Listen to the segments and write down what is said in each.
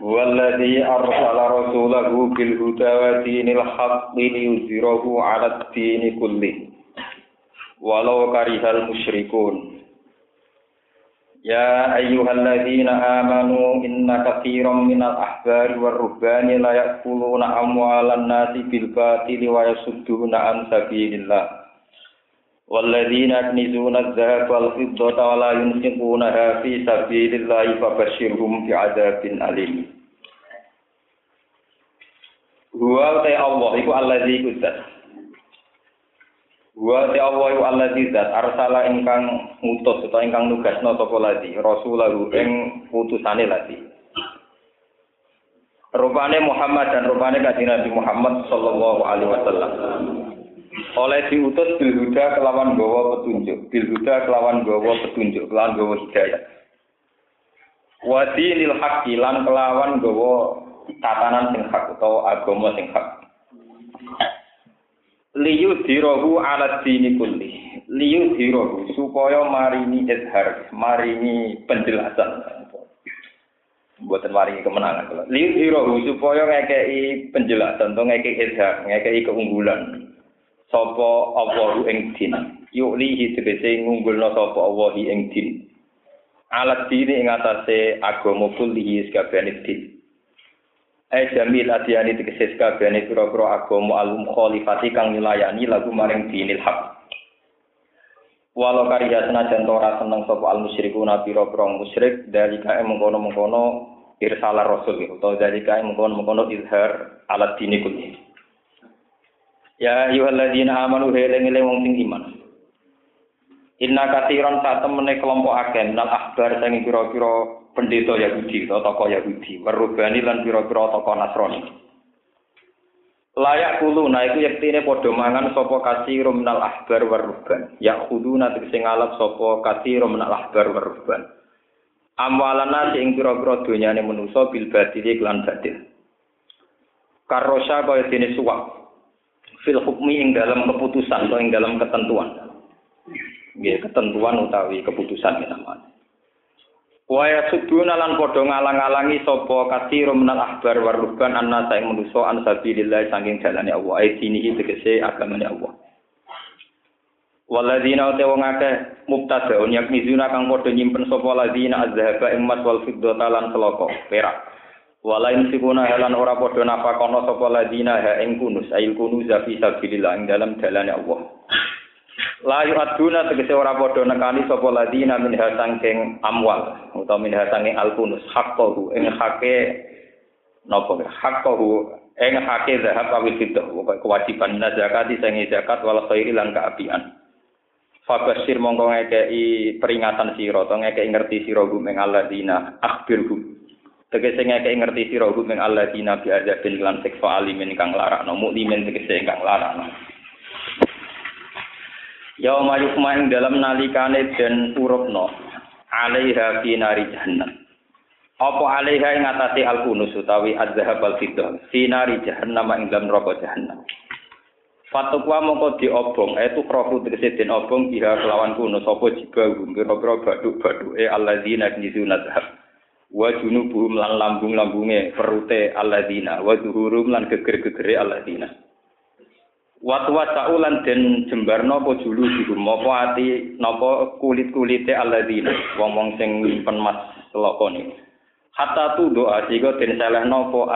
والذي أرسل رسوله بالهدى ودين الحق ليظهره على الدين كله. ولو كره المشركون. يا أيها الذين آمنوا إن كثيرا من الأحبار والرهبان لا يأكلون أموال الناس بالباطل ويصدون عن سبيل الله. والذين يكنزون الذهب والفضة ولا ينفقونها في سبيل الله فبشرهم بعذاب أليم. Huwa te Allah iku allazi iku zat. Huwa te Allah iku allazi zat arsala ingkang ngutus utawa ingkang nugasno sapa ladi rasulahu ing utusane ladi. Rupane Muhammad dan rupane kanjeng Nabi Muhammad sallallahu alaihi wasallam. Oleh diutus bil huda kelawan gawa petunjuk, bil huda kelawan gawa petunjuk, kelawan gawa hidayah. Wa dinil haqqi lan kelawan gawa tatanan sing hak utawa agama sing hak. Liyu dirohu ala dini kulli. Liyu dirohu supaya marini izhar, marini penjelasan. Buatan marini kemenangan. Liyu dirohu supaya ngekei penjelasan, atau ngekei izhar, ngekei keunggulan. Sopo Allahu ing din. Yuk lihi tegese ngunggulno sopo Allahi ing din. Alat dini ing atase agama kullihi sekabehane din. Eh jamil adiyani tegese kabehane pira-pira agama alum khalifati kang nilayani lagu maring dinil haq. Walau karya senajan ora seneng sapa al musyrikuna pira-pira musyrik dari kae mengkono-mengkono irsalah rasul utawa dari kae mengkono-mengkono izhar alat dini kulli. Ya ayyuhalladzina amanu heleng-eleng wong sing iman. Inna katiran saat temene kelompok akeh minal ahbar sing pira-pira pendeta Yahudi atau tokoh Yahudi, merubani lan pira-pira tokoh Nasrani. Layak kulu, nah itu yektine podo mangan sopo kasih minal ahbar warruban. Yak kudu nanti sing ngalap sopo kasih minal ahbar warruban. Amwalana sing pira-pira donyane manusa bil batili lan batil. Karosha kaya dene suwak. Fil hukmi ing dalam keputusan atau ing dalam ketentuan. Nggih, ketentuan utawi keputusan namanya. Waya suduna lan padha ngalang-alangi sapa kathir menal ahbar waruban anna saing manusa an sabilillah saking dalane Allah ai dinihi tegese agamane Allah. Waladina te wong akeh mubtadaun yakmizuna kang padha nyimpen sapa ladina azhaba emas wal fiddata lan seloko perak. Walain sikuna halan ora padha napakono sapa ladina ha ing kunus ail kunuz fi sabilillah ing dalam dalane Allah. La yu'aduna tegese ora padha nekani sapa ladina min hasangking amwal utawa min hasangking alkunus haqqahu ing hake napa haqqahu ing hake zahab awil fitah kewajiban zakati sing zakat wal khairi lan kaapian. Fabashir mongko ngekei peringatan sira to ngekei ngerti sira gum ing alladzina akhbirhum. Tegese ngekei ngerti sira gum ing alladzina bi azabin lan siksa alimin kang larakno mukmin tegese kang larakno. Yauma yukma ing dalam nalikane den urupno alaiha fi nari jahannam. Apa alaiha ing atase al-kunus utawi az-zahab al-fiddah fi nari jahannam ing dalam neraka jahannam. Fatukwa mongko diobong, itu krofu tegese den obong biha kelawan kunus apa jiba pira-pira baduk-baduke alladzina nizuna zahab. Wa junubuhum lan lambung-lambunge perute alladzina wa zuhurum lan geger-gegere alladzina. Watwa saulan den jembar napa julu dikum apa ati napa kulit-kulite alladzina wong-wong sing nyimpen mas selokone. Hatta tu doa sehingga den salah napa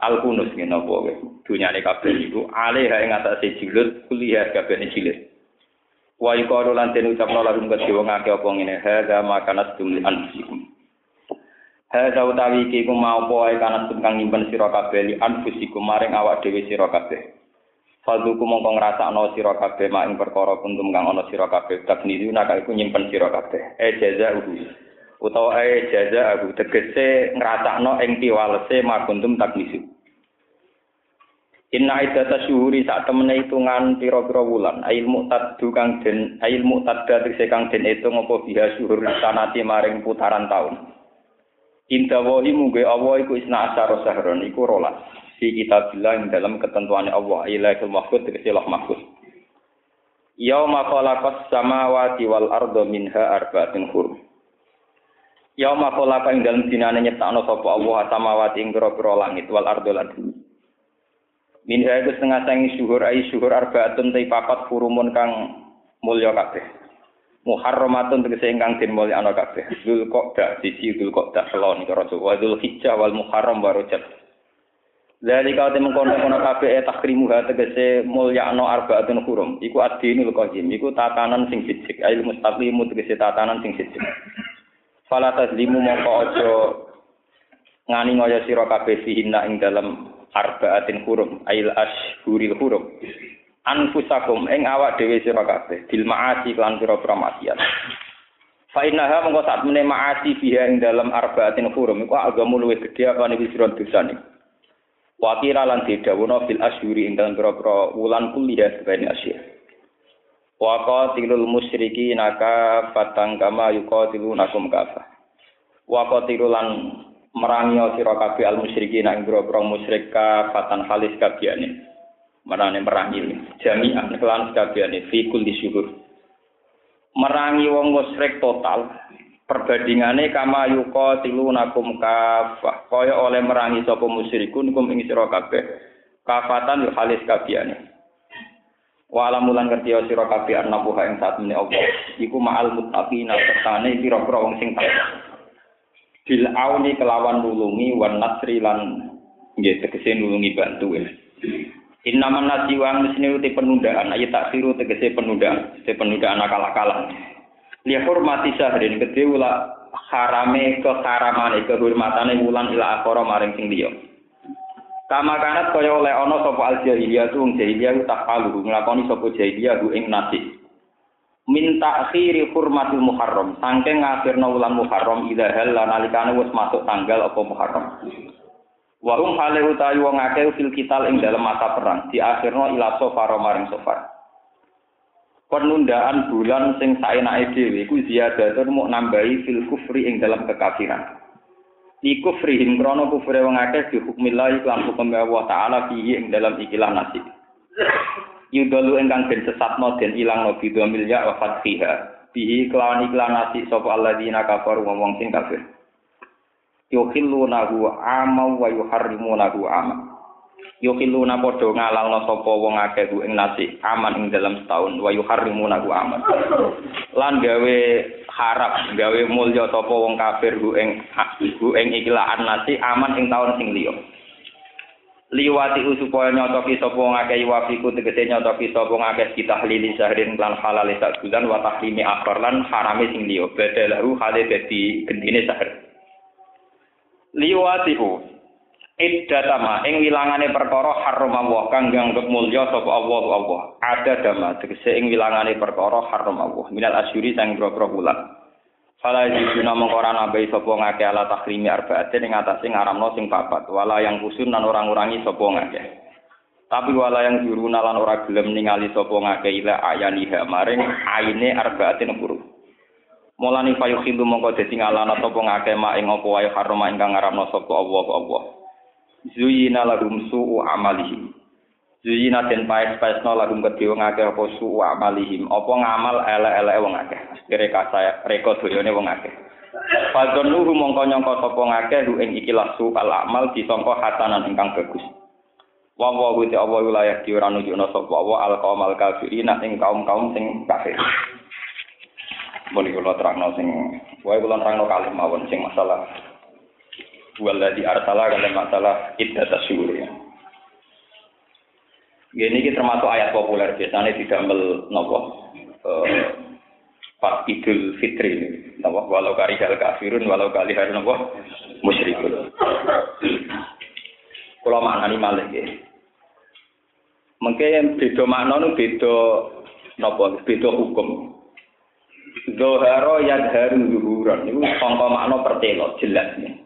al-kunus ngene napa kowe. Dunyane kabeh iku alih ing atase jilid kuliah kabeh jilid. Wa iqalu lan den ucapno lakum kedhe wong akeh apa ngene hadza makanat tum anfusikum. Hadza utawi iki mau apa ae kanat kang nyimpen sira kabeh li anfusikum maring awak dhewe sira kabeh. Falduku mongko ngrasakno sira kabeh mak ing perkara kuntum kang ana sira kabeh. Taknidu nak iku nyimpen sira kabeh. E jaza uhu. utawa ae jaza aku tegese ngrasakno ing piwalese maguntum takmisu Inna idata syuhuri sak temene hitungan pira-pira wulan. Ail muqtaddu kang den ail muqtadda tegese kang den itu ngopo biha syuhur sanati maring putaran taun. Inta wahi mungge Allah iku isna asyara sahron iku rolas fi kitabillah ing dalam ketentuan Allah ilahul mahfud tegese loh mahfud Yauma khalaqas samawati wal arda minha arba'atin hurum Yauma khalaqa ing dalem dinane nyiptakno sapa Allah samawati ing pira-pira langit wal arda lan bumi Min iku setengah sangi syuhur ai syuhur arbaatun te papat furumun kang mulya kabeh. Muharramatun tegese ingkang den mulya ana kabeh. Dzul Qa'dah siji Dzul Qa'dah selon karo Jawa Hijjah wal Muharram wa Rajab. Dari kau temen kono kono kabeh e takrimu ha tegese mulya ana arbaatun hurum. Iku adinul qajim, iku tatanan sing sijik, ail mustaqimu tegese tatanan sing sijik. Fala tazlimu mongko aja ngani ngoyo sira kabeh fihinna ing dalem arbaatin hurum ail ashhuril hurum anfusakum ing awak dhewe sira kabeh bil maasi lan pira-pira maksiat fa innaha mongko sak mene maasi biha ing dalam arbaatin hurum iku agamu luwih gedhe apa sira dosane wa kira lan didhawuhna fil ashhuri ing dalam pira-pira wulan kuliah sebene asyir. Wa qatilul musyriki naka fatang kama yuqatilunakum kafa wa qatilul lan merangi sira kabeh al musyrikin ing grobro musyrik fatan halis kabehane. Marane merangi jami'an kelan kabehane fi kulli syuhur. Merangi wong musyrik total perbandingane kama yuka tilunakum kafah kaya oleh merangi sapa musyrikun kum ing sira kabeh. Kafatan halis kabehane. Wala mulan ngerti sira kabeh ana buha ing saat apa iku ma'al muttaqina sertane pira-pira wong sing takwa. Bil auni kelawan nulungi wan nasri lan nggih tegese nulungi bantu. Ya. Innaman nasi wang mesine uti penundaan. Ayat taksiru tegese penundaan, tegese penundaan akal-akalan. Li hormati syahrin gede ula harame keharamane kehormatane wulan ila akhara maring sing liya. Kama kanat kaya oleh ana sapa al jahiliyah tu jahiliyah tak palu nglakoni sapa jahiliyah ing nasi min ta'khiri hurmatil muharram saking ngakhirna wulan muharram ila hal nalikane wis masuk tanggal apa muharram. Wa um hale utawi wong akeh fil kital ing dalam mata perang di akhirna ila sofar maring sofar penundaan bulan sing saenake dhewe iku ziyadatun muk nambahi fil kufri ing dalam kekafiran. Di kufrihim krono kufre wong akeh di hukmillah lan hukum Allah taala fihi ing dalam ikilah nasib. Yudalu ingkang den sesatno den ilangno bidha milya wa fathiha. Bihi kelawan iklan nasi sapa alladzina kafaru ngomong sing kafir. Yukhillunahu ama wa yuharrimunahu ama yukhilluna padha ngalalno sapa wong akeh ing nasi aman ing dalam setahun wa yuharrimunahu aman. Lan gawe harap gawe mulya sapa wong kafir hu ing hu ing ikilaan nasi aman ing taun sing liya. Liwati supaya nyotoki sapa ngakeh wafiku tegese nyotoki sapa ngakeh lili sahrin lan halal sak bulan wa tahlimi akhir lan harame sing liya. Badalahu hale dadi gendine sahar liwatihu iddatama ing wilangane perkara haram Allah kang nganggep mulya sapa Allah Allah ada dama tegese ing wilangane perkara haram Allah minal asyuri sang boro bulan Fala yujuna mengkora nabai sapa ngake ala takrimi arbaatin ing atase ngaramno sing papat. Wala yang kusun lan orang ngurangi sapa ngake. Tapi wala yang juruna lan ora gelem ningali sapa ngake ila ayaniha maring aine arbaatin buru. Mulane payu khilu mongko dadi ngalana sapa ngake mak ing apa wae haram ingkang ngaramno sapa Allah Allah. Zuyina lahum su'u amalihim. Zuyina den paes-paesno lagum kedhe wong akeh apa su'u amalihim, apa ngamal elek-elek wong akeh. Reka saya reka doyone wong akeh. Fadzon nuru mongko nyangka sapa ngakeh ru ing ikilah su al amal disangka hatanan ingkang bagus. Wa wa wa ta Allah wilayah di ora nunjukna sapa wa al qaumal kafirin ing kaum-kaum sing kafir. Boleh kula terangno sing wae kula terangno kalih mawon sing masalah waladhi arsala kalih masalah iddat asyur ya. Ini kita termasuk ayat populer biasanya didamel nopo uh, pas Idul Fitri nopo walau kari hal kafirun walau kali hal nopo musyrikun. Kalau maknani malih ya. Mungkin beda makna nu beda nopo beda hukum. Zoharo yadharu zuhuron. Itu sangka makna pertelo, jelas nih.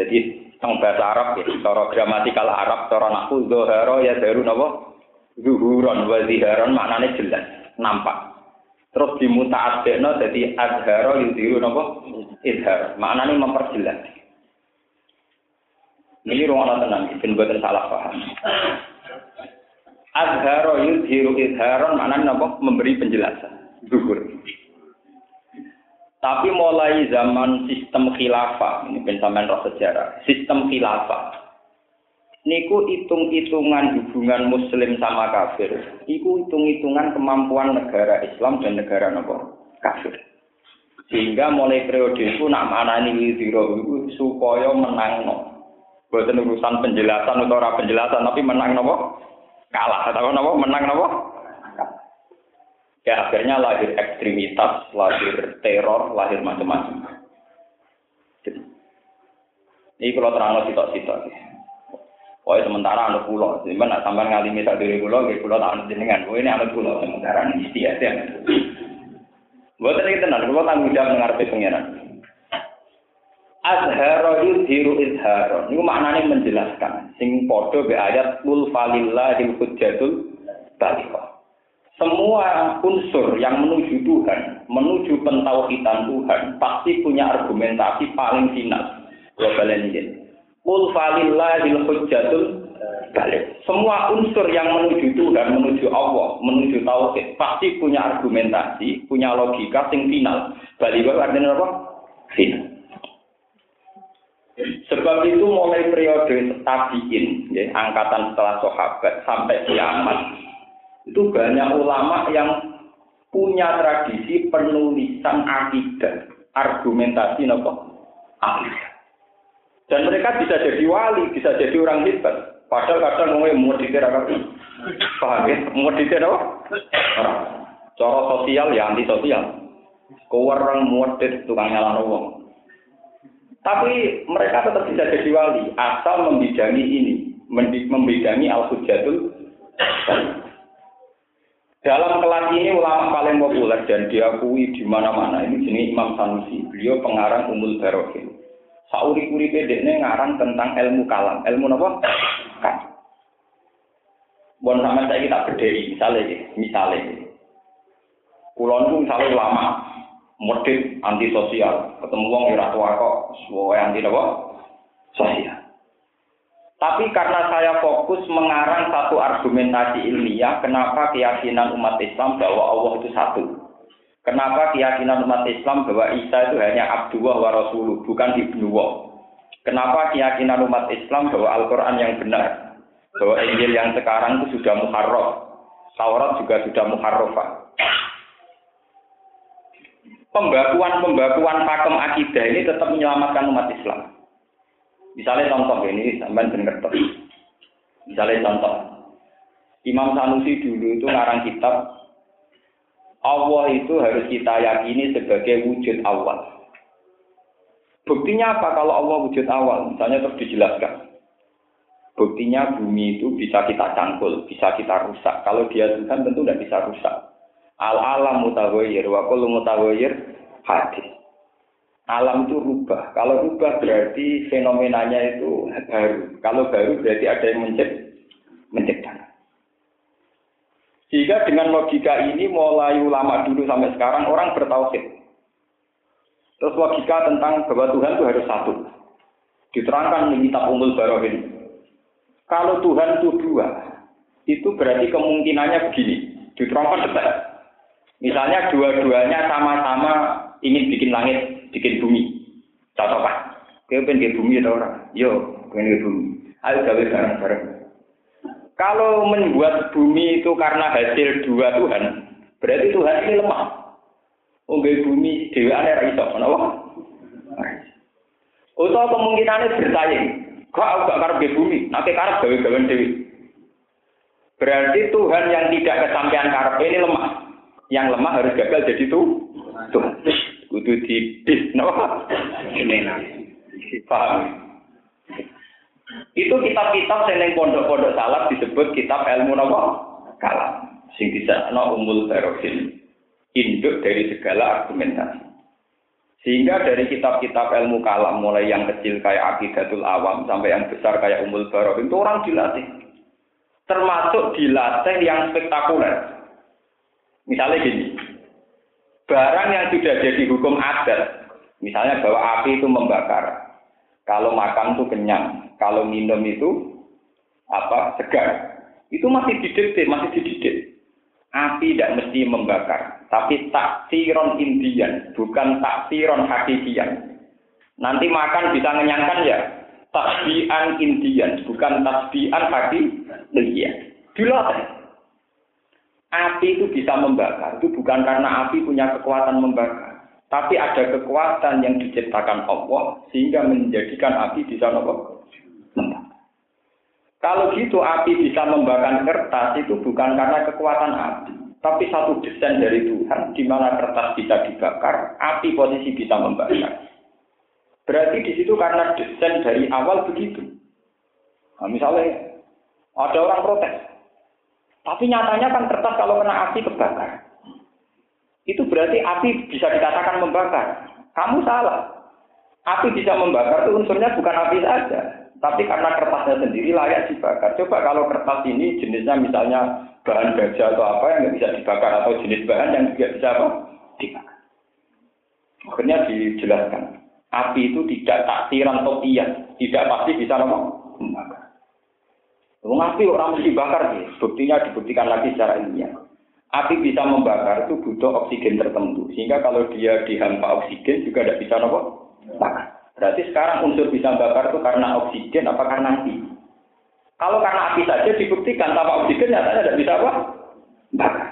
Jadi, teng bahasa Arab ya, cara gramatikal Arab, cara naku, Zoharo yadharu napa? Zuhuron, wa ziharon maknanya jelas, nampak. Terus dimutaadekno jadi adharo yudhiru napa? Idhar. Maknanya memperjelas. Ini ruang tenang, ben boten salah paham. Adharo yudhiru idharon maknanya napa? Memberi penjelasan. Zuhur. Tapi mulai zaman sistem khilafah, ini pensamen roh sejarah, sistem khilafah. Niku hitung-hitungan hubungan muslim sama kafir. Iku hitung-hitungan kemampuan negara Islam dan negara nopo kafir. Sehingga mulai periode itu nak manani wiziro itu supaya menang no. Bukan urusan penjelasan atau penjelasan, tapi menang nopo kalah. Atau nopo menang nopo Ya akhirnya lahir ekstremitas, lahir teror, lahir macam-macam. Ini kalau terang sitok-sitok. Pokoknya sementara anak pulau, nak sampai ngalimi tak diri pulau, gitu pulau tak anak jenengan. Pokoknya ini anak pulau sementara ini istiadat ya. Buat tadi tenang, pulau tanggung jawab mengerti pengiran. Azharo yudhiru izharo. Ini maknanya menjelaskan. Sing podo be ayat kul falillahil hujjatul balighah semua unsur yang menuju Tuhan, menuju pentauhidan Tuhan, pasti punya argumentasi paling final. Global ini. Qul falillahil hujjatul balik. Semua unsur yang menuju Tuhan, menuju Allah, menuju tauhid, pasti punya argumentasi, punya logika sing final. Balik artinya apa? Final. Sebab itu mulai periode tabiin, ya, angkatan setelah sahabat sampai kiamat, itu banyak ulama yang punya tradisi penulisan akidah, argumentasi nopo akidah. Dan mereka bisa jadi wali, bisa jadi orang hebat. Padahal kadang mau mau dikira paham ya? Mau dikira Cara sosial ya anti sosial. Kewarang muadid tukang nyala wong. Tapi mereka tetap bisa jadi wali asal membidangi ini, membidangi al-hujatul dalam kelas ini ulama paling populer dan diakui di mana-mana ini jenis Imam Sanusi. Beliau pengarang Umul Barokin. Sauri-uri ini ngarang tentang ilmu kalam. Ilmu apa? Kan. Bon sama saya kita berdiri, misalnya, misalnya. Kulon itu misalnya ulama, modif antisosial, ketemu wong ora tua kok, semua anti apa? Sosial. Tapi karena saya fokus mengarang satu argumentasi ilmiah, kenapa keyakinan umat Islam bahwa Allah itu satu? Kenapa keyakinan umat Islam bahwa Isa itu hanya Abdullah wa Rasuluh, bukan Ibnuwah? Kenapa keyakinan umat Islam bahwa Al-Quran yang benar, bahwa Injil yang sekarang itu sudah muharraf, Taurat juga sudah muharrafah. Pembakuan-pembakuan pakem akidah ini tetap menyelamatkan umat Islam. Misalnya contoh ini sampai benar Misalnya contoh, Imam Sanusi dulu itu ngarang kitab Allah itu harus kita yakini sebagai wujud awal. Buktinya apa kalau Allah wujud awal? Misalnya terus dijelaskan. Buktinya bumi itu bisa kita cangkul, bisa kita rusak. Kalau dia Tuhan tentu tidak bisa rusak. Al alam mutawayir, wa kullu mutawayir hadis alam itu rubah. Kalau rubah berarti fenomenanya itu baru. Kalau baru berarti ada yang mencipt, menciptakan. Sehingga dengan logika ini mulai ulama dulu sampai sekarang orang bertauhid. Terus logika tentang bahwa Tuhan itu harus satu. Diterangkan di kitab Umul Barohin. Kalau Tuhan itu dua, itu berarti kemungkinannya begini. Diterangkan detail. Misalnya dua-duanya sama-sama ingin bikin langit bikin bumi. Contoh pak, kau pengen bumi atau orang? Yo, pengen bumi. Ayo gawe bareng-bareng. Kalau membuat bumi itu karena hasil dua Tuhan, berarti Tuhan ini lemah. Unggai bumi dewa ada iso, kenapa? Atau kemungkinannya bersaing. Kok aku gak karep bumi, nanti karep gawe-gawe dewi. Berarti Tuhan yang tidak kesampaian karep ini lemah. Yang lemah harus gagal jadi tuh Tuhan kudu napa ini paham itu kitab-kitab yang pondok-pondok salaf disebut kitab ilmu napa kalam sing di sana umul barokin induk dari segala argumentasi. Sehingga dari kitab-kitab ilmu kalam, mulai yang kecil kayak Aqidatul Awam, sampai yang besar kayak Umul Barok, itu orang dilatih. Termasuk dilatih yang spektakuler. Misalnya gini, barang yang sudah jadi hukum adat, misalnya bahwa api itu membakar, kalau makan itu kenyang, kalau minum itu apa segar, itu masih didikte, masih dididik. Api tidak mesti membakar, tapi taksiron Indian, bukan taksiron hakikian. Nanti makan bisa mengenyangkan ya, tasbihan Indian, bukan tasbihan hakikian. Dilatih. Api itu bisa membakar, itu bukan karena api punya kekuatan membakar. Tapi ada kekuatan yang diciptakan Allah sehingga menjadikan api bisa membakar. Kalau gitu api bisa membakar kertas itu bukan karena kekuatan api, tapi satu desain dari Tuhan di mana kertas bisa dibakar, api posisi bisa membakar. Berarti di situ karena desain dari awal begitu. Nah, misalnya ada orang protes, tapi nyatanya kan kertas kalau kena api kebakar. Itu berarti api bisa dikatakan membakar. Kamu salah. Api bisa membakar itu unsurnya bukan api saja, tapi karena kertasnya sendiri layak dibakar. Coba kalau kertas ini jenisnya misalnya bahan baja atau apa yang nggak bisa dibakar atau jenis bahan yang tidak bisa apa dibakar. Akhirnya dijelaskan, api itu tidak taksiran topian, tidak pasti bisa membakar. Wong api orang mesti bakar sih. Buktinya dibuktikan lagi secara ilmiah. Api bisa membakar itu butuh oksigen tertentu, sehingga kalau dia dihampa oksigen juga tidak bisa apa bakar. Berarti sekarang unsur bisa bakar itu karena oksigen apa karena api? Kalau karena api saja dibuktikan tanpa oksigen nyatanya tidak bisa apa? Bakar.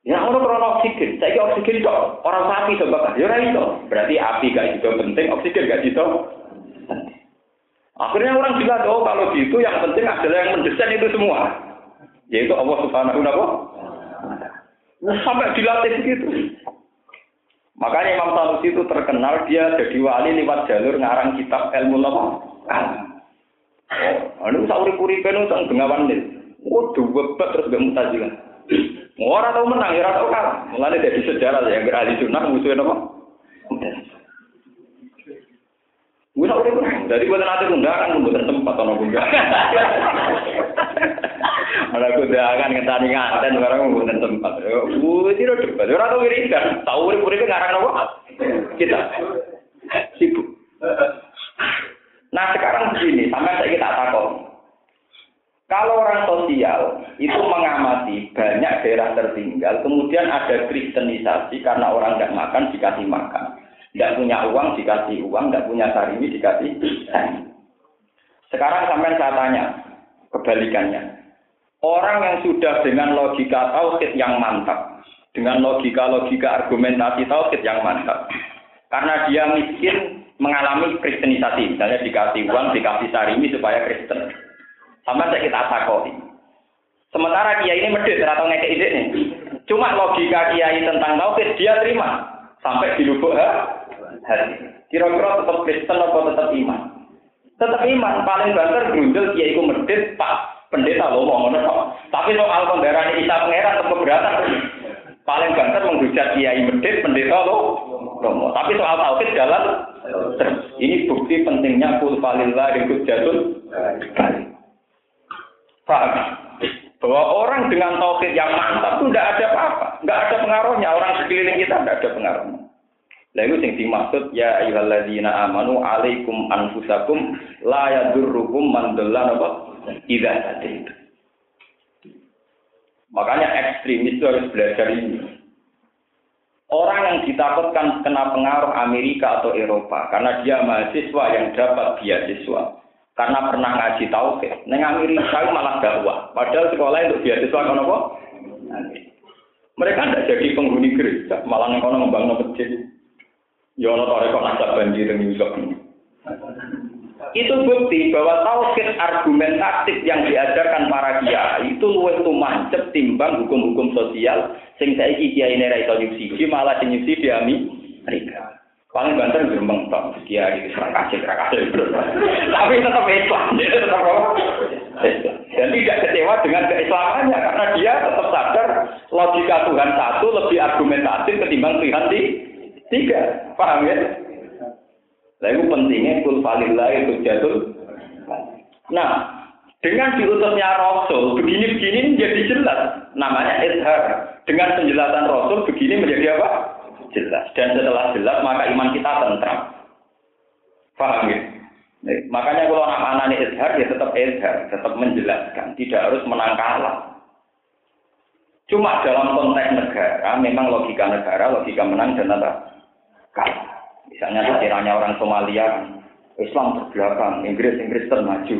Ya orang karena oksigen, saya oksigen itu orang sapi bakar, ya itu. Berarti api gak itu penting, oksigen gak itu Akhirnya orang bilang, oh kalau gitu yang penting adalah yang mendesain itu semua. Yaitu Allah Subhanahu wa taala. Nah, sampai dilatih begitu. Makanya Imam Sanusi itu terkenal dia jadi wali lewat jalur ngarang kitab ilmu apa? Oh, anu sauri puri penu sang bengawan nih. Oh, dua terus gak mutazilah. Orang tahu menang, ya tahu kalah. Mulanya dari sejarah yang beralih sunnah musuhnya apa? Udah pernah. Jadi buat nanti undangan, buat tempat atau enggak. Ada kundangan ngetani ngaten barang buat tempat. Gue tidak debat. Orang tahu wiridan. Tahu wiri-wiri ngarang apa? Kita sibuk. Nah sekarang begini, sampai saya kita takut. Kalau orang sosial itu mengamati banyak daerah tertinggal, kemudian ada kristenisasi karena orang tidak makan dikasih makan. Tidak punya uang dikasih uang, tidak punya sarimi dikasih. Sekarang sampai saya tanya, kebalikannya. Orang yang sudah dengan logika tauhid yang mantap, dengan logika-logika argumentasi tauhid yang mantap, karena dia miskin mengalami kristenisasi, misalnya dikasih uang, dikasih sarimi supaya Kristen. Sama saya kita takoi. Sementara kiai ini medit atau ngekek ide nih. Cuma logika kiai tentang tauhid dia terima sampai di lubuk ha? Hati. Kira-kira tetap Kristen atau tetap iman? Tetap iman, paling banter berunjul dia itu medit pak pendeta lo mau ngono Tapi soal kendaraan Isa pangeran tetap keberatan. Paling banter menghujat kiai medit pendeta lo lomo. Tapi soal tauhid jalan Ini bukti pentingnya kul falillah ikut jatuh Paham? Bahwa orang dengan tauhid yang mantap itu tidak ada apa-apa, nggak ada pengaruhnya. Orang sekeliling kita tidak ada pengaruhnya. Lah itu sing dimaksud ya ayyuhalladzina amanu alaikum anfusakum la yadurrukum man dalla apa idza hadaitu. Makanya ekstremis itu harus belajar ini. Orang yang ditakutkan kena pengaruh Amerika atau Eropa karena dia mahasiswa yang dapat beasiswa karena pernah ngaji tauhid. Neng Amerika malah dakwah. Padahal sekolah untuk beasiswa kan apa? Mereka tidak jadi penghuni gereja, malah neng kono membangun masjid. Ya ana toreko nasab banjir ning Yusuf. Itu bukti bahwa tauhid argumentatif yang diajarkan para kiai itu luwih tumancep timbang hukum-hukum sosial sing saiki kiai ini ra iso nyubsidi malah sing nyubsidi di Amerika. Paling banter gremeng tok kiai serang kasih serang. Tapi tetap Islam, dia tetap Dan tidak kecewa dengan keislamannya karena dia tetap sadar logika Tuhan satu lebih argumentatif ketimbang Tuhan di tiga. Paham ya? Itu pentingnya kul itu jatuh. Nah, dengan diutusnya Rasul, begini-begini menjadi jelas. Namanya izhar. Dengan penjelasan Rasul, begini menjadi apa? Jelas. Dan setelah jelas, maka iman kita tentram. Paham ya? Nah, makanya kalau anak-anak ini izhar, ya tetap izhar. Tetap menjelaskan. Tidak harus menang kalah. Cuma dalam konteks negara, memang logika negara, logika menang dan apa? Kalah. Misalnya sekiranya orang Somalia, Islam terbelakang, Inggris Inggris termaju,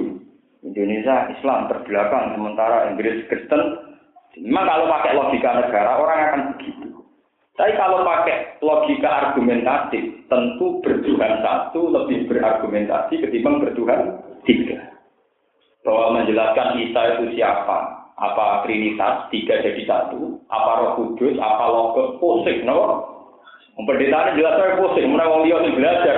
Indonesia Islam terbelakang, sementara Inggris Kristen. Memang kalau pakai logika negara orang akan begitu. Tapi kalau pakai logika argumentatif, tentu bertuhan satu lebih berargumentasi ketimbang bertuhan tiga. Bahwa menjelaskan Isa itu siapa, apa trinitas tiga jadi satu apa roh kudus apa logo pusing no pendetanya jelas saya pusing mana wong dia belajar.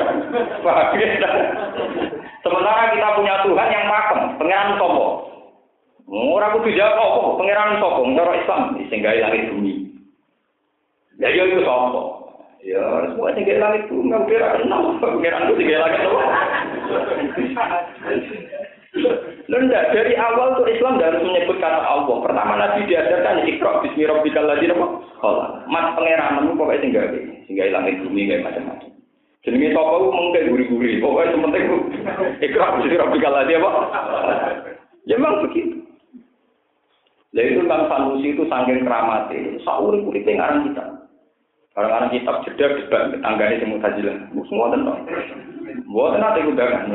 Sementara kita punya Tuhan yang pakem pangeran sopo orang kudu jawab apa pangeran sopo menurut Islam sehingga langit bumi. Ya itu sopo ya semua tinggal langit bumi nggak kira kenal. Pangeran itu tinggal langit Nunda dari awal tuh Islam harus menyebut kata Allah. Pertama Nabi diajarkan ikra bismi rabbikal ladzi khalaq. Mas pangeranmu pokoknya tinggal ini, tinggal langit bumi kayak macam-macam. Jenenge sapa ku mungkin guri-guri. Pokoknya sementing ikra bismi rabbikal ladzi apa? Ya memang begitu. Lah itu kan Sanusi itu saking keramatnya, sauri-uripe ngarang kita. Kadang-kadang kitab jeda debat tanggane sing mutajilah. Semua tentang. Buat nanti undangan.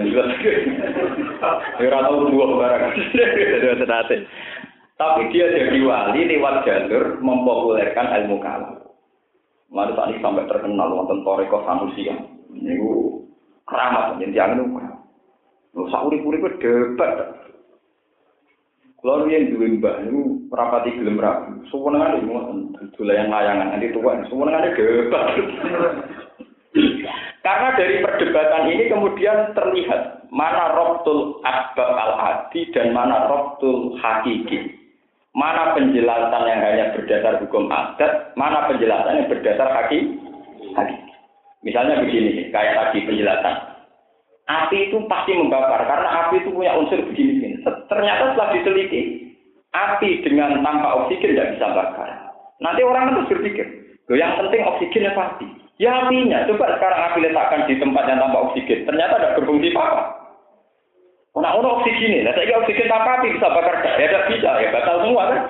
Ya tahu dua barang. Tapi dia jadi wali lewat jalur mempopulerkan ilmu kalam. Lalu tadi sampai terkenal wonten Toriko Sanusi yang ini keramat jadi jangan lupa. Lu sauri-uri itu debat. Kalau yang dua mbak itu rapati gelem rapi, ada semua yang layangan nanti semuanya ada debat. Karena dari perdebatan ini kemudian terlihat mana robtul asbab al-adi dan mana robtul hakiki. Mana penjelasan yang hanya berdasar hukum adat, mana penjelasan yang berdasar hakiki. hakiki. Misalnya begini, kayak tadi penjelasan. Api itu pasti membakar, karena api itu punya unsur begini-begini. Ternyata setelah diteliti, api dengan tanpa oksigen tidak bisa bakar. Nanti orang itu berpikir, yang penting oksigen apa api? Ya apinya, coba sekarang api letakkan di tempat yang tanpa oksigen, ternyata ada berfungsi apa? Nah, ono oksigen ini, nah saya oksigen tanpa api bisa bakar ya tidak bisa, ya batal semua kan?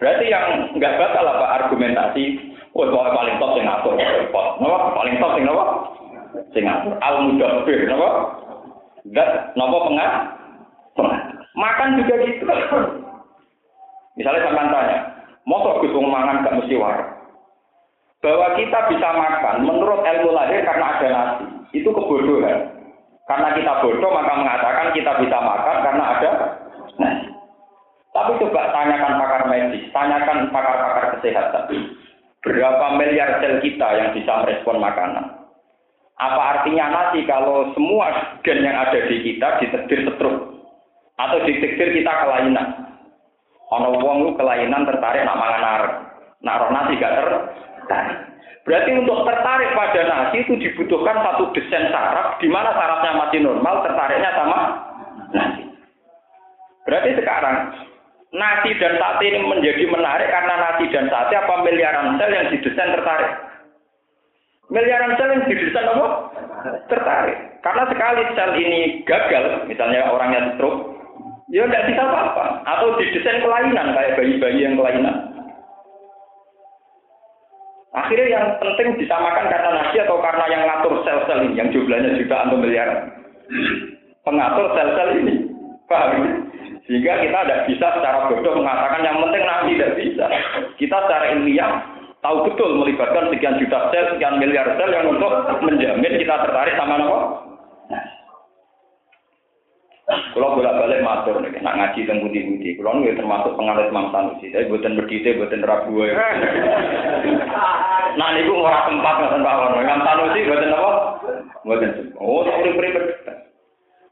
Berarti yang nggak batal apa argumentasi, oh bahwa paling top Singapura, repot, napa paling top Singapura, Singapura, al mudabbir, napa? Dan napa pengah? Pengah. Makan juga gitu. Misalnya sampai tanya, mau Gus mangan gak mesti waras? Bahwa kita bisa makan menurut ilmu lahir karena ada nasi. Itu kebodohan. Karena kita bodoh maka mengatakan kita bisa makan karena ada nasi. Tapi coba tanyakan pakar medis, tanyakan pakar-pakar kesehatan. Berapa miliar sel kita yang bisa merespon makanan? Apa artinya nasi kalau semua gen yang ada di kita ditetir setruk? Atau ditetir kita kelainan? Ono wong kelainan tertarik nak mangan arep. Nak nasi gak ter tertarik. Berarti untuk tertarik pada nasi itu dibutuhkan satu desain saraf di mana sarafnya masih normal, tertariknya sama nasi. Berarti sekarang nasi dan sate ini menjadi menarik karena nasi dan sate apa miliaran sel yang didesain tertarik? Miliaran sel yang didesain apa? Tertarik. Karena sekali sel ini gagal, misalnya orangnya stroke, ya tidak bisa apa-apa. Atau didesain kelainan kayak bayi-bayi yang kelainan. Akhirnya yang penting disamakan karena nasi atau karena yang ngatur sel-sel ini yang jumlahnya jutaan atau miliar. Pengatur sel-sel ini. Paham? Sehingga kita tidak bisa secara bodoh mengatakan yang penting nasi tidak bisa. Kita secara ilmiah tahu betul melibatkan sekian juta sel, sekian miliar sel yang untuk menjamin kita tertarik sama apa? Kalau bolak-balik matur nih, nak ngaji tentang budi-budi. Kalau nih termasuk pengaruh Imam Sanusi, tapi buatan berdite, buatan rabu. Nah ini gue orang tempat nggak tempat orang. Imam Sanusi buatan apa? Buatan. Oh, tak boleh beri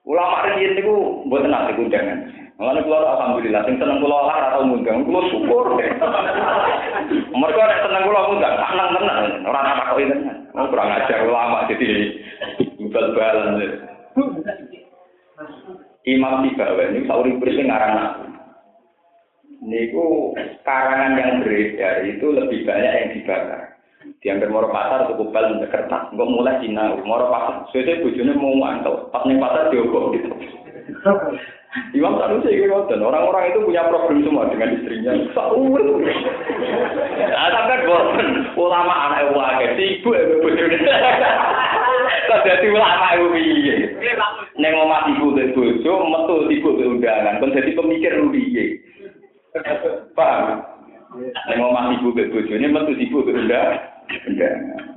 Ulama ini itu buatan nanti undangan. Mulane kula alhamdulillah sing seneng kula lah ora tau ngundang, kula syukur. Mergo nek seneng kula ngundang, seneng tenan, ora ana takoki tenan. Oh, kurang ajar ulama jadi bal-balan. Imam Tibawa ini sauri berisi ngarang aku. Niku karangan yang beredar itu lebih banyak yang dibakar. Diambil moro pasar cukup bal kertas. Enggak mulai Cina, moro pasar. Sesuai bujune mau mantau. Pas nih pasar diobok gitu. Imam Sanusi itu dan orang-orang itu punya problem semua dengan istrinya. Saur. Nah, sampai bosan ulama anak wae ibu ibu bojone. Kok dadi ulama ibu piye? Neng omah ibu ke bojo, metu ibu ke undangan, kon dadi pemikir piye? Paham? Neng omah ibu ke bojone metu ibu ke undangan.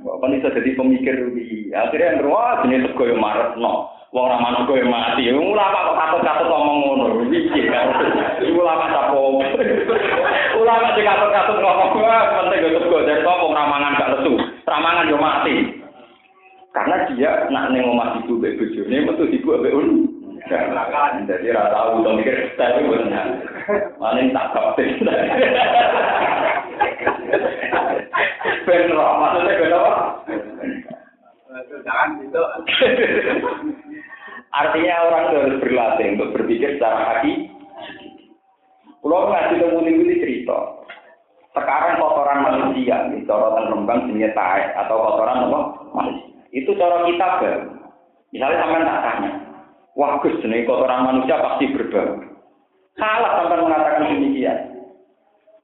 Kok iso dadi pemikir piye? Akhirnya wah jenenge sego yo maretno. Wong ora manut kowe mati. Ulama kok katut-katut ngomong ngono. Iki kan. Ulama sapo. Ulama sing katut-katut ngomong wah penting yo sego dari kok ramangan gak lesu. Ramangan yo mati. Karena dia nak ning omah ibu mbek bojone metu ibu mbek un. Jadi ora tahu to mikir tapi benar. Paling tak kapten. Ben maksudnya ben apa? Jangan gitu. Artinya orang harus berlatih untuk berpikir secara hati. Kalau ngasih temu ini cerita. Sekarang kotoran manusia, nih, corotan rembang taek atau kotoran apa? Manusia. Itu cara kita ber. Misalnya sampai tak tanya, wah Gus, jenis kotoran manusia pasti berbau. Salah sampai mengatakan demikian.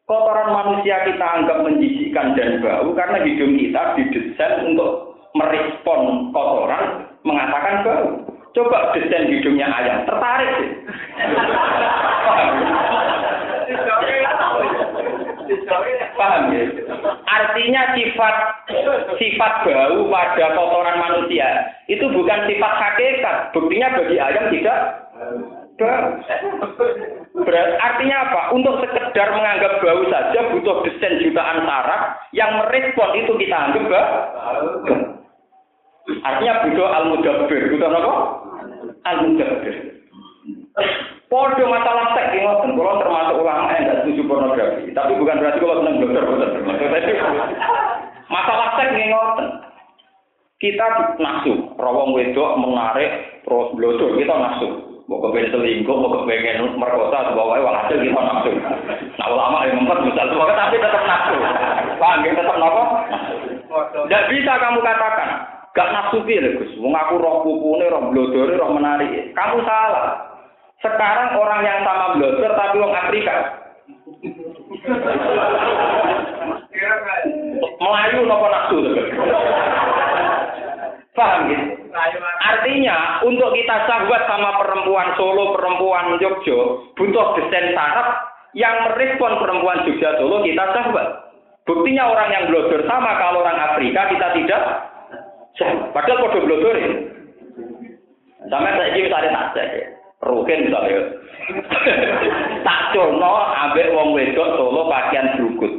Kotoran manusia kita anggap menjijikan dan bau karena hidung kita didesain untuk merespon kotoran mengatakan bau. Coba desain hidungnya ayam, tertarik sih. Paham ya? Artinya sifat sifat bau pada kotoran manusia itu bukan sifat hakikat. Buktinya bagi ayam tidak bau. Artinya apa? Untuk sekedar menganggap bau saja butuh desain jutaan saraf yang merespon itu kita anggap bau. Artinya butuh al-mudabbir. Butuh apa? Al-mudabbir. Podo masalah seks ini ngoten, kalau termasuk ulama yang tidak setuju pornografi. Tapi bukan berarti kalau senang dokter, bukan. Masalah seks ini ngoten. Kita nafsu, rawang wedok menarik terus blodo, kita nafsu. Mau kepengen selingkuh, mau kepengen merkosa, hasil kita nafsu. Nah ulama yang membuat misal sebagai tapi tetap nafsu. Paham ya? Tetap nafsu. Tidak bisa kamu katakan, Gak nafsu piye Gus. Wong aku roh pupune, roh blodore, roh menarik. Kamu salah. Sekarang orang yang sama blodor tapi wong Afrika. Melayu nopo nafsu Paham gitu? Artinya untuk kita sahabat sama perempuan Solo, perempuan Jogja, butuh desain saraf yang merespon perempuan Jogja Solo kita sahabat. Buktinya orang yang blodor sama kalau orang Afrika kita tidak Padahal kode blodor ya. Sampai saya ini misalnya cek ya. Rukin misalnya. tak cono ambek wong wedok solo pakaian berukut.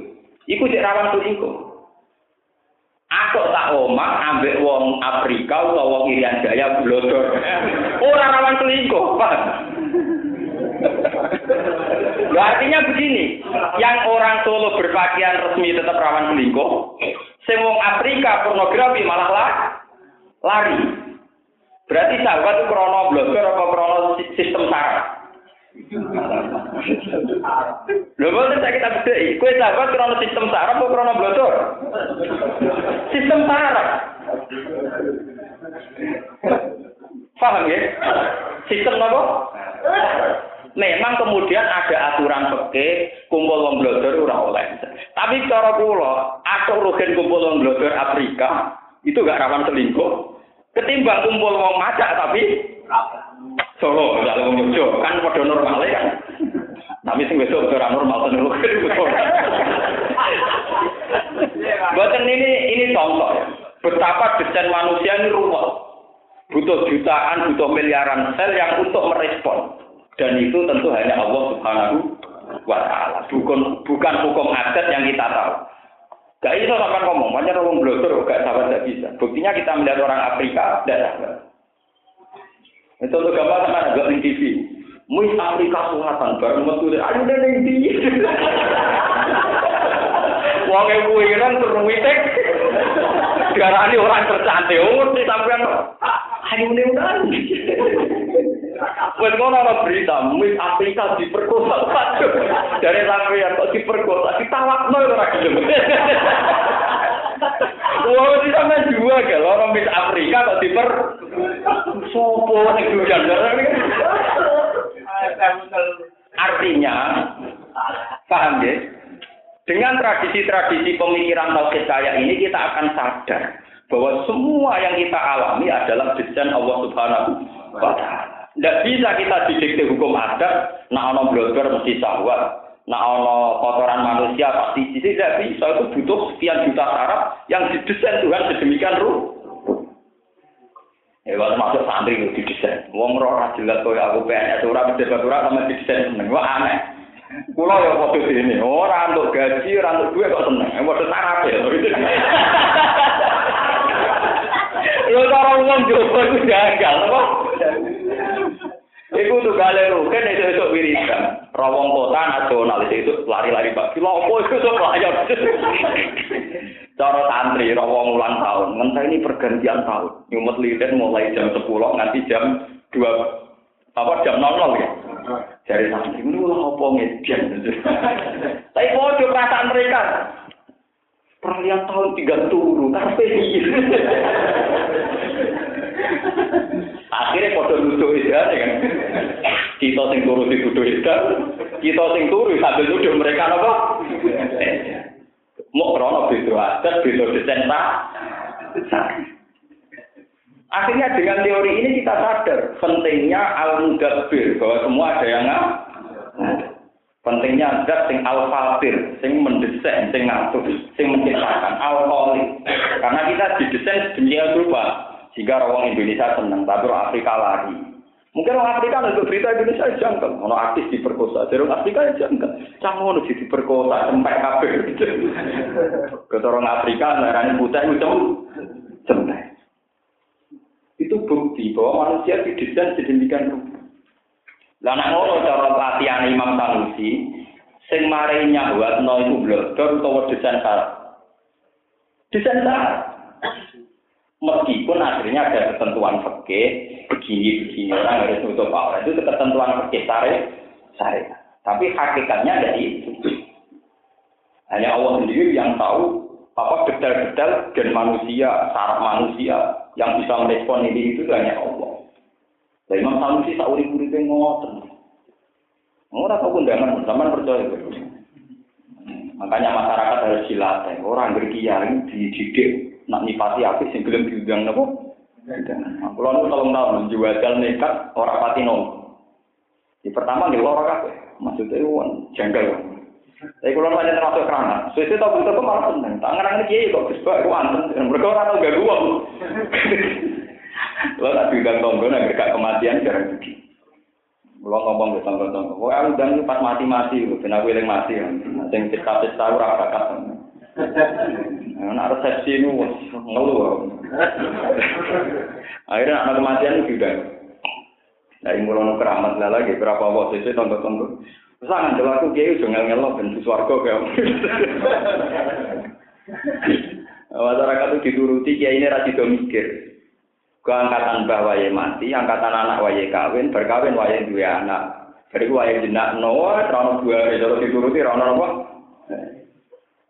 Iku cek rawan selingkuh. Aku tak omah ambek wong Afrika atau wong Irian Jaya blodor. Orang rawan selingkuh, Pak. artinya begini, yang orang Solo berpakaian resmi tetap rawan selingkuh, Sing wong Afrika pornografi malah lah, lari. Berarti sahabat itu krono blogger apa krono sistem saraf? Lho boleh saya kita beda. Kue sahabat krono sistem saraf apa krono blogger? Sistem saraf. Paham ya? Sistem apa? Memang kemudian ada aturan peke kumpul wong blodor ora oleh. Tapi cara kula, atau rugen kumpul wong blodor Afrika itu gak rawan selingkuh. Ketimbang kumpul wong macak tapi Solo, misalnya wong Jogja, kan padha normal kan. Tapi sing besok ora normal tenan Buatan ini ini contoh ya. Betapa desain manusia ini rumit. Butuh jutaan, butuh miliaran sel yang untuk merespon. Dan itu tentu hanya Allah Subhanahu wa taala. Bukan bukan hukum adat yang kita tahu. Gak bisa sampai ngomong, banyak orang blogger gak sahabat gak bisa. Buktinya kita melihat orang Afrika, tidak sahabat. Itu untuk gambar sama gak di TV. Mus Afrika Selatan bareng metu ayo ning ndi. Wong e kuwi kan turun witek. Diarani orang tercantik, oh sampean ayo ning ndi. Wes ngono ana berita, Mus Afrika diperkosa. Dari sampean kok diperkosa, ditawakno ora gelem. Wah, di sana dua kalau orang Miss Afrika kok diper sopo nih hujan Artinya, paham ya? Dengan tradisi-tradisi pemikiran tauhid kayak ini kita akan sadar bahwa semua yang kita alami adalah desain Allah Subhanahu wa taala. Tidak bisa kita didikte hukum adat, nah ono blogger mesti sahwat, nah ono kotoran manusia pasti tidak bisa itu butuh sekian juta syarat yang didesain Tuhan sedemikian rupa. Ya kalau masuk santri itu didesain. Wong ora jelas koyo aku PNS ora pejabat ora sama didesain seneng. Wah aneh. Kulo ya foto ini, ora untuk gaji, ora untuk duit kok seneng. Padha sarap ya. Yo cara wong jowo iku gagal, apa? Iku tuh galero, kan itu itu wiridan. Rawong kota nasional itu lari-lari bagi lopo itu tuh pelajar. Cara santri rawong ulang tahun, ngentah ini pergantian tahun. Nyumet lilin mulai jam 10 nganti jam 2 apa jam 00 ya. Jadi santri ini ulah apa ngedian. Tapi mau perasaan mereka. Peralihan tahun tiga turun, karpe Akhirnya kode nuduh itu kan. Kita sing turu dituduh itu, kita sing turu sambil nuduh mereka apa? Mau krono beda adat, beda desain. Akhirnya dengan teori ini kita sadar pentingnya al-mudabbir bahwa semua ada yang Pentingnya zat sing al-fatir, sing mendesain, sing ngatur, sing menciptakan al-khaliq. Karena kita didesain sedemikian rupa sehingga orang Indonesia senang, tapi orang Afrika lari. Mungkin orang Afrika untuk berita Indonesia jangkau, orang artis diperkosa, jadi orang Afrika ya jangkau. Canggung di diperkosa, sampai kabel. Kata orang Afrika, narani putih itu cempe. Itu bukti bahwa manusia didesain sedemikian rupa. Lah nek ngono cara latihan Imam Sanusi, sing mari nyahwatno iku blogger utawa desain syarat. Desain syarat. Meskipun akhirnya ada ketentuan fikih begini-begini orang harus nutup aurat itu ketentuan fikih sare sare. Tapi hakikatnya dari itu. Hanya Allah sendiri yang tahu apa detail-detail gen manusia, saraf manusia yang bisa merespon ini itu hanya Allah. Lah Imam Sanusi sak urip-uripe ngoten. Ora tau undangan, sampean percaya. Makanya masyarakat harus dilatih. Orang berkiai dididik nak nipati apik sing gelem diundang napa? Kulo nu tolong tahun jual nekat ora pati nol. Di pertama nggih ora kabeh. Maksudnya won janggal. Tapi kalau banyak termasuk kerana, sesuai tahu itu malah seneng. Tangan ini kiai kok kesbak, aku anten. Mereka orang tahu gak gua. Lo tak bilang tonggo, nak gak kematian jarang begini. Lo ngomong ke tonggo-tonggo. Wah, aku dan pas mati-mati, ben aku yang mati. Sing cita-cita ora bakat. Nah, resepsi ini ngeluh. Akhirnya anak kematian juga. Dari mulai keramat lah lagi berapa waktu itu tonton-tonton. Sangat jelas aku kiai udah ngel ngelo dan suwargo kayak. Masyarakat itu dituruti kiai ini rasi mikir. Keangkatan mbah waye mati, angkatan anak waye kawin, berkawin waye dua anak. Jadi waye jenak noah, terlalu dua, kalau dituruti rano apa?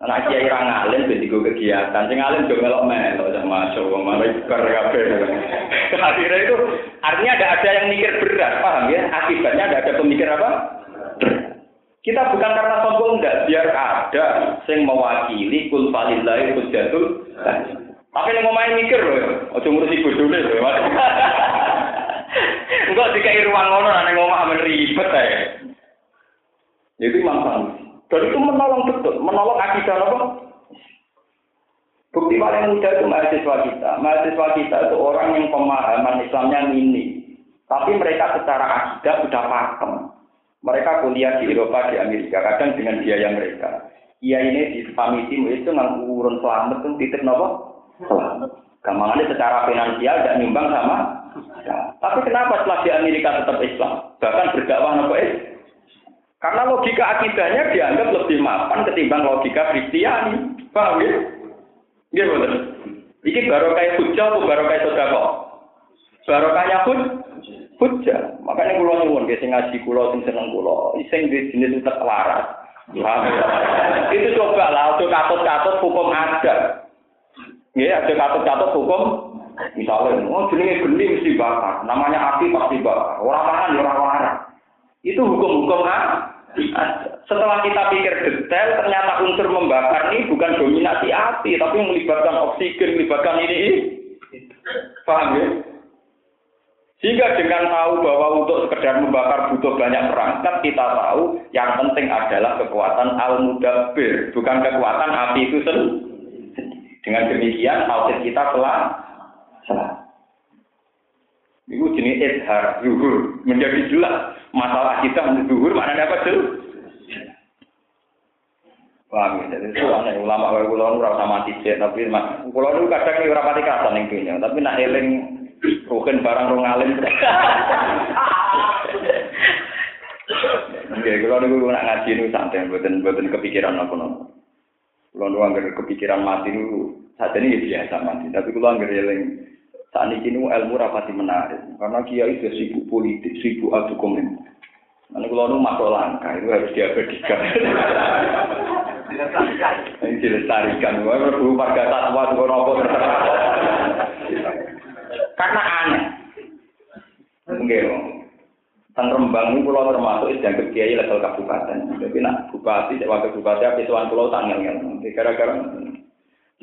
Anak kiai ra ngalim ben digo kegiatan. Sing ngalim yo melok melok sama cowok malah ikar kabeh. Akhirnya itu artinya ada ada yang mikir berat, paham ya? Akibatnya ada ada pemikir apa? Kita bukan karena sombong enggak, biar ada sing mewakili kul falillahi hujjatul. Tapi mau main mikir loh, ojo ngurusi bodone loh. Enggak dikai ruang ngono nek ngomong ribet ae. Itu manfaat. Dan itu menolong betul, menolong akidah apa? Bukti paling mudah itu mahasiswa kita. Mahasiswa kita itu orang yang pemahaman Islamnya mini. Tapi mereka secara akidah sudah paham. Mereka kuliah di Eropa, di Amerika, kadang dengan biaya mereka. Iya ini di famisi itu nggak urun selamat itu titip nopo selamat. Secara finansial tidak nyumbang sama tapi kenapa setelah di Amerika tetap Islam? Bahkan berdakwah nopo Islam? Karena logika akidahnya dianggap lebih mapan ketimbang logika Kristiani. Paham ya? Iya betul. Iki baru kayak hujah atau baru kayak sodako? Baru kayak hud, hujah. Makanya kulo nyuwun sing ngaji kulo sing seneng kulo, sing di jenis utek waras. Ya? Itu coba lah, untuk katut-katut hukum ada. Ya, ada katut-katut hukum Misalnya, oh jenenge geni mesti bakar, namanya api pasti bakar, orang makan orang waras. Itu hukum-hukum ah. Setelah kita pikir detail, ternyata unsur membakar ini bukan dominasi api, tapi melibatkan oksigen, melibatkan ini. Paham ya? Sehingga dengan tahu bahwa untuk sekedar membakar butuh banyak perangkat, kita tahu yang penting adalah kekuatan al-mudabbir, bukan kekuatan api itu sendiri. Dengan demikian, tauhid kita telah salah. Itu jenis izhar, zuhur. Menjadi jelas. Masalah kita zuhur, mana apa tuh? Paham ya? Jadi aneh. Ulama kayak kulo ora usah mati sih, tapi kulo itu kadang ora pati kata ning dunya, tapi nak eling rugen barang rong alim. Oke, kulo niku nak ngaji niku santai, mboten mboten kepikiran apa-apa. Kulo nu anggere kepikiran mati niku sajane ya biasa mati, tapi kulo anggere eling saat ini ilmu rapati menarik, karena kiai sudah sibuk politik, sibuk adu komen. Nanti kalau nu masuk langkah itu harus diabadikan. Ini dilestarikan. Berhubung warga juga nopo Karena aneh. Enggak, Tang Rembang ini pulau termasuk dianggap kiai level kabupaten. Jadi nak bupati, wakil bupati, habis tuan pulau tanggal yang gara-gara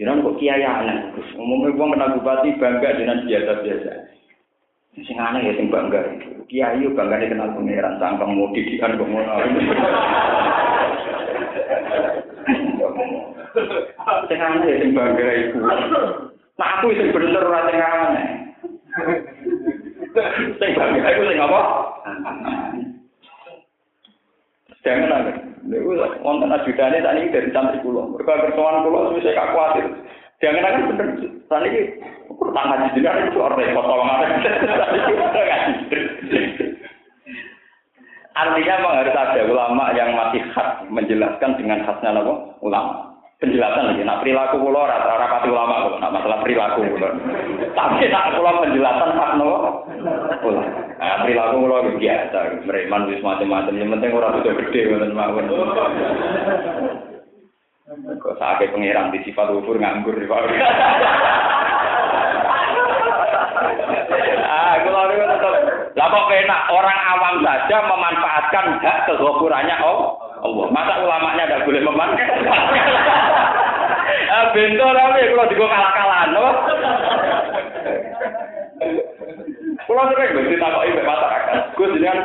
Jangan kok kiai aneh. Umumnya gua menang bupati bangga dengan biasa-biasa. Sing aneh ya sing bangga. Kiai bangga dikenal pangeran, sangkang mau didikan kok ngono. Sing aneh ya sing bangga iku. Nah aku sing bener ora sing aneh. Sing bangga iku sing apa? Jangan ada. Lalu wonten ajudane tadi dari santri pulau. Mereka kersoan pulau itu saya khawatir. Jangan ada bener. Tadi ini pertama sini ada suara repot tolong. Artinya memang harus ada ulama yang masih khas menjelaskan dengan khasnya apa? Ulama. Penjelasan lagi. Nah perilaku pulau rata rapati ulama kok. Nah masalah perilaku pulau. Tapi nak pulau penjelasan khas no. Ulama. Nah perilaku pulau biasa. Mereman wis macam-macam. Yang penting orang itu gede ngoten mawon. Kok sakit pengiran di sifat ufur nganggur di ah, kalau itu tetap. Lah kok enak orang awam saja memanfaatkan hak kegokurannya oh Allah. Masa ulamanya tidak boleh memanfaatkan? ah, bento tapi kalau digo kalah-kalahan? Kulo sering masyarakat.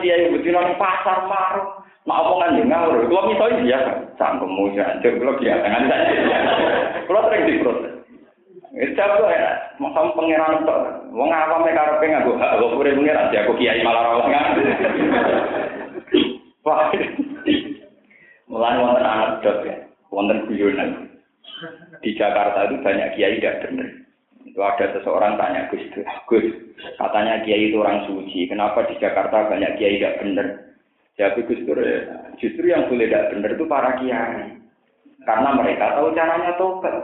Kiai pasar marung. Mak apa kan ngawur. Kulo misalnya biasa, sangkemu ya, kulo biasa saja. Kulo sering diproses. Itu aku enak, mau pangeran awam mek karepe nganggo hak kok pure pangeran aku kiai malah ora ngerti. Wah. Mulai anak dok ya, wonten guyonan. Di Jakarta itu banyak kiai tidak benar. Itu ada seseorang tanya Gus, Gus, katanya kiai itu orang suci. Kenapa di Jakarta banyak kiai tidak benar? Jadi Gus Dur, justru yang boleh tidak benar itu para kiai. Karena mereka tahu caranya tobat.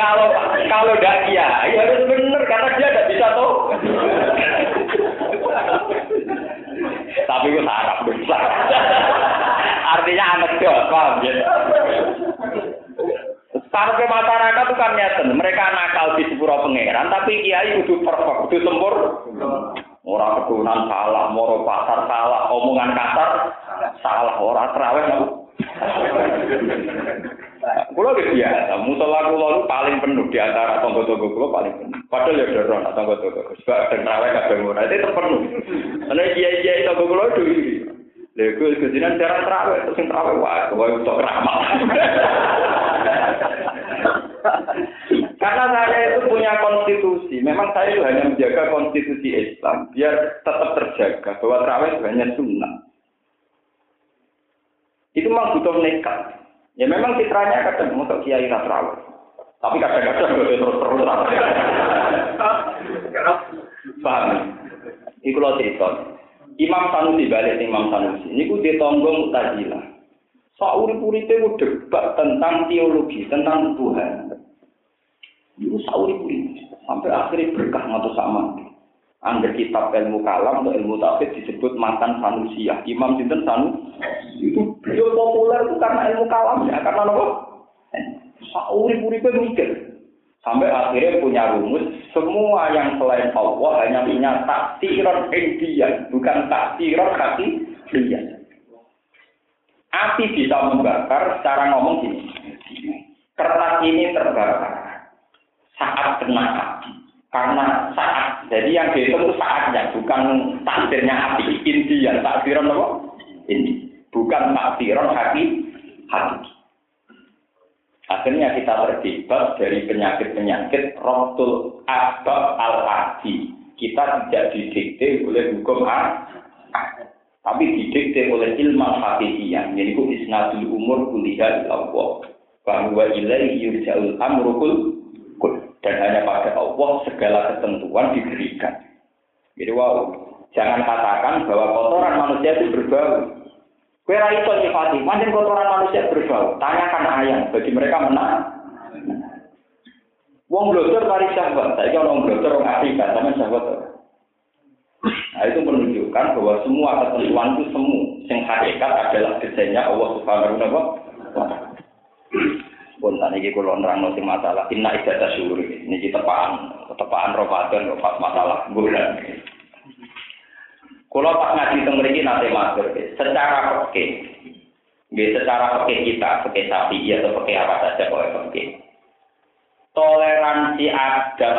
kalau kalau tidak kiai harus benar karena dia tidak bisa tahu. Tapi itu sarap besar. Artinya anekdot, paham ya? Sarap masyarakat itu kan nyata. Mereka nakal di sepura pangeran, tapi kiai itu perfect, itu sempur. Orang keturunan salah, moro pasar salah, omongan kasar salah, orang terawih Kulo ge biasa, musola kulo itu paling penuh di antara tonggo-tonggo kulo paling penuh. Padahal ya doron tonggo-tonggo. Sebab ada terawih kadang ora itu terpenuh. Karena kiai-kiai tonggo kulo itu. Lha iku kejinan cara terawih terus sing terawih wae kowe untuk ramah. Karena saya itu punya konstitusi. Memang saya itu hanya menjaga konstitusi Islam biar tetap terjaga bahwa terawih itu hanya sunnah. Itu memang butuh nekat. Ya memang citranya kadang untuk kiai terawih. Tapi kadang-kadang gue terus-terus. Paham? Iku lo cerita. Imam Sanusi balik Imam Sanusi. Ini ku ditonggo Mu'tazilah. Sauri-uripe ku debat tentang teologi, tentang Tuhan. Itu sauri-uripe. Sampai akhirnya berkah matu sama. Angger kitab ilmu kalam atau ilmu tafsir disebut mantan Sanusiah. Imam Sinten Sanu itu beliau populer itu karena ilmu kalam ya, karena apa? Sauri-uripe mikir. Sampai akhirnya punya rumus, semua yang selain Allah hanya punya taksiran indian, bukan taksiran kaki dia. Api bisa membakar secara ngomong gini. Kertas ini terbakar saat kena api. Karena saat, jadi yang dihitung itu saatnya, bukan takdirnya api. Indian, takdiran apa? Ini. Bukan takdiran hati, hati. Akhirnya kita terjebak dari penyakit-penyakit rotul abab al-adi. Kita tidak didikte oleh hukum A, tapi didikte oleh ilmu hakikiyah. Jadi itu isnadul umur kuliah Allah. Bahwa ilaihi yurja'ul amrukul dan hanya pada Allah segala ketentuan diberikan. Jadi wow, jangan katakan bahwa kotoran manusia itu berbau. Kue ra iso nyifati, manjen kotoran manusia berbau. Tanyakan ayam, bagi mereka menang. Wong blogger mari sahabat, saya kira wong blogger orang Afrika, sama sahabat. Nah itu menunjukkan bahwa semua ketentuan itu semu, sing hakikat adalah desainnya Allah Subhanahu wa taala. Pun tadi kita kalau nerang sing masalah, inna ibadah syukur ini kita tepaan, tepaan Ramadan, pas masalah bulan. Kalau pas ngaji teng mriki nate matur, secara oke, nggih secara oke kita, oke sapi atau oke apa saja boleh oke. Toleransi adat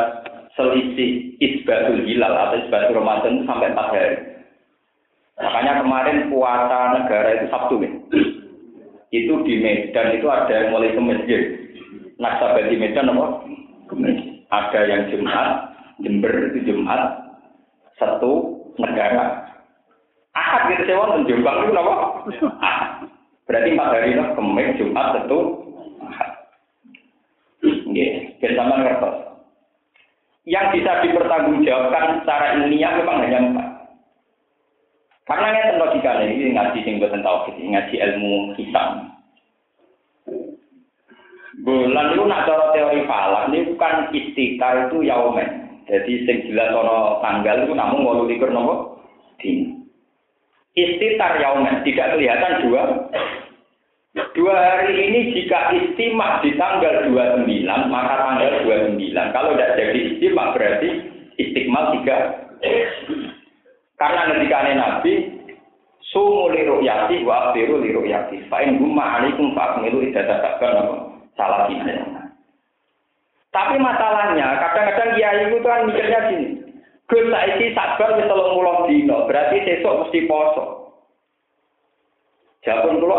selisih isbatul hilal atau isbatul Ramadan itu sampai empat hari. Makanya kemarin puasa negara itu Sabtu nih. Itu di Medan itu ada yang mulai ke masjid. Nasabah di Medan apa? Ada yang Jumat, Jember itu Jumat, satu negara. Ahad gitu saya wonten Jombang itu apa? Ahad. Berarti empat hari lah, Kemis, Jumat, Ahad. Nggih, bersama ngertos. Yang bisa dipertanggungjawabkan secara ilmiah memang hanya empat. Karena ini logika ini ngaji sing boten tauhid, ngaji ilmu hisab. Bulan itu nak cara teori falak ini bukan istika itu yaumen. Jadi sing jelas ono tanggal itu namun walu likur nopo din. Istitar yaumen tidak kelihatan dua. Dua hari ini jika istimak di tanggal 29 maka tanggal 29. Kalau tidak jadi istimak berarti istiqmal tiga karena ketika Nabi sumu li ru'yati wa afiru li ru'yati. Fa in gumma alaikum fa akmilu idzatakkan apa? Salah Tapi masalahnya kadang-kadang kiai itu kan mikirnya gini. Gus saiki sabar wis 30 dino, berarti besok mesti poso. Jawabun kula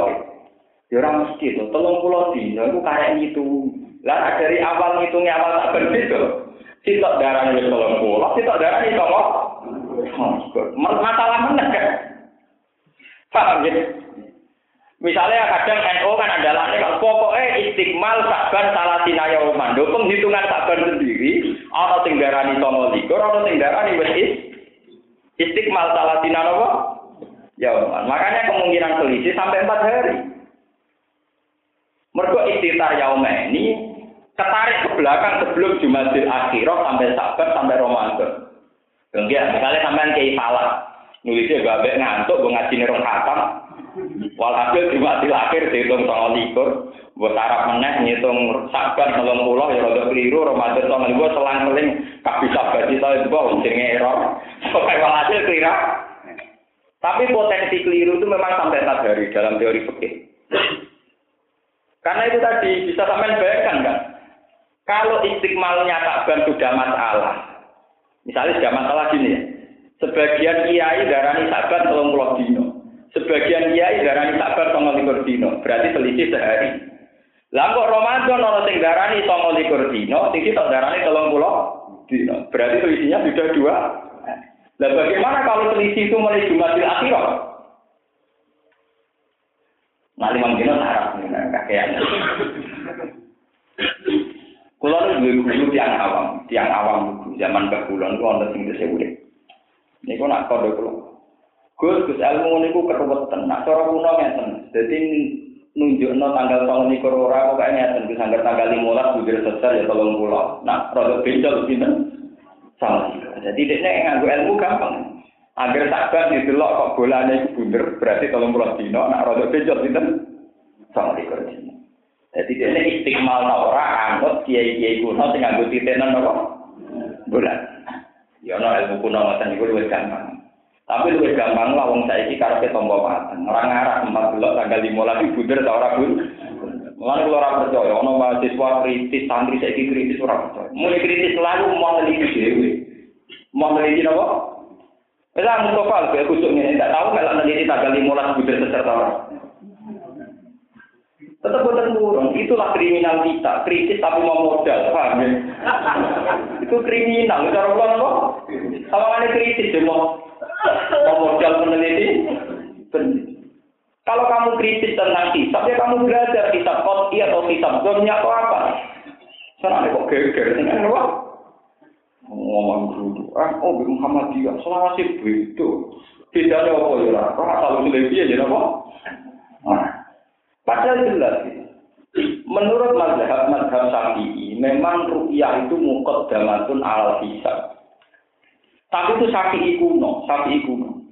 ya ora mesti to, 30 dino iku karek itu. Lah dari awal ngitungnya awal tak berbeda. Sitok darahnya wis 30, sitok darahnya iso Masalah mana kan? Paham ya? Misalnya kadang NO kan adalah kalau pokoknya istiqmal saban salah sinaya uman. penghitungan saban sendiri, orang tinggarani tomo likur, orang tinggarani wis istiqmal salah sinaya apa? Ya. Makanya kemungkinan selisih sampai empat hari. Mereka istitar yaumah ini ketarik ke belakang sebelum Jumadil Akhirah sampai Sabat sampai Ramadan. Enggak, misalnya sampean kayak salah. Nulisnya babek ngantuk, gue ngaji nih khatam. Walhasil cuma dilakir dihitung sama likur. Buat tarap meneh, ngitung sabar nolong pulau, ya rada keliru, Ramadan sama gue selang seling, kak bisa gaji tau itu gue jenenge error. Pokoknya walhasil keliru. Tapi potensi keliru itu memang sampai hari dalam teori fikih. Karena itu tadi bisa sampai bayangkan kan? Kalau istiqmalnya takban sudah masalah, Misalnya sudah masalah gini ya. Sebagian kiai darani sabar tolong pulau dino. Sebagian kiai darani sabar tolong likur dino. Berarti selisih sehari. Lah kok Ramadan ono sing darani tolong likur dino, sing kita darani tolong pulau dino. Berarti selisihnya sudah dua. Lah bagaimana kalau selisih itu mulai Jumatil Akhirah? Nah, lima dino sarap, kakeknya. Kulon dua guru tiang awam, tiang awam zaman ke kulon itu ada sing tesih urip. Niku nak kode kulon. Gus Gus ilmu niku keruwetan. Nak cara kuno ngeten. Dadi nunjukno tanggal tahun niku ora kok ngeten Gus anggar tanggal 15 bujur sesar ya 30. Nah, rada bencol pinten? Salah. Jadi dekne nganggo ilmu gampang. Agar sabar didelok kok bolane iku bunder berarti 30 dino nak rada bencol pinten? Salah dino. Jadi dia istiqmal ta ora kiai-kiai kuno sing nganggo titenan apa? Bulan. Ya ono ilmu kuno iku luwih gampang. Tapi luwih gampang lah wong saiki karepe tombo mateng. Ora ngarah empat belok tanggal 15 bunder ta ora bun. Mulane kula ora percaya ono mahasiswa kritis santri saiki kritis ora percaya. Mulai kritis lalu mau neliti dhewe. Mau neliti apa? Wis aku kusuk ngene, tak tahu kalau neliti tanggal 15 bunder seserta ora. Tetap buatan burung, itulah kriminal kita. Kritis tapi mau modal, paham ya? itu kriminal, cara kok. Kalau ada kritis, ya mau, mau modal peneliti. Kalau kamu kritis tentang hisap, ya kamu belajar hisap koti atau hisap domnya atau apa. Sana kok geger, ini apa? Ngomong dulu, ah, oh Muhammadiyah, selama sih begitu. Bedanya apa ya? Kok asal usulnya dia, apa? Nah, Padahal jelas Menurut mazhab mazhab Syafi'i, memang rupiah itu mukot damatun al hisab. Tapi itu Syafi'i kuno, Syafi'i kuno.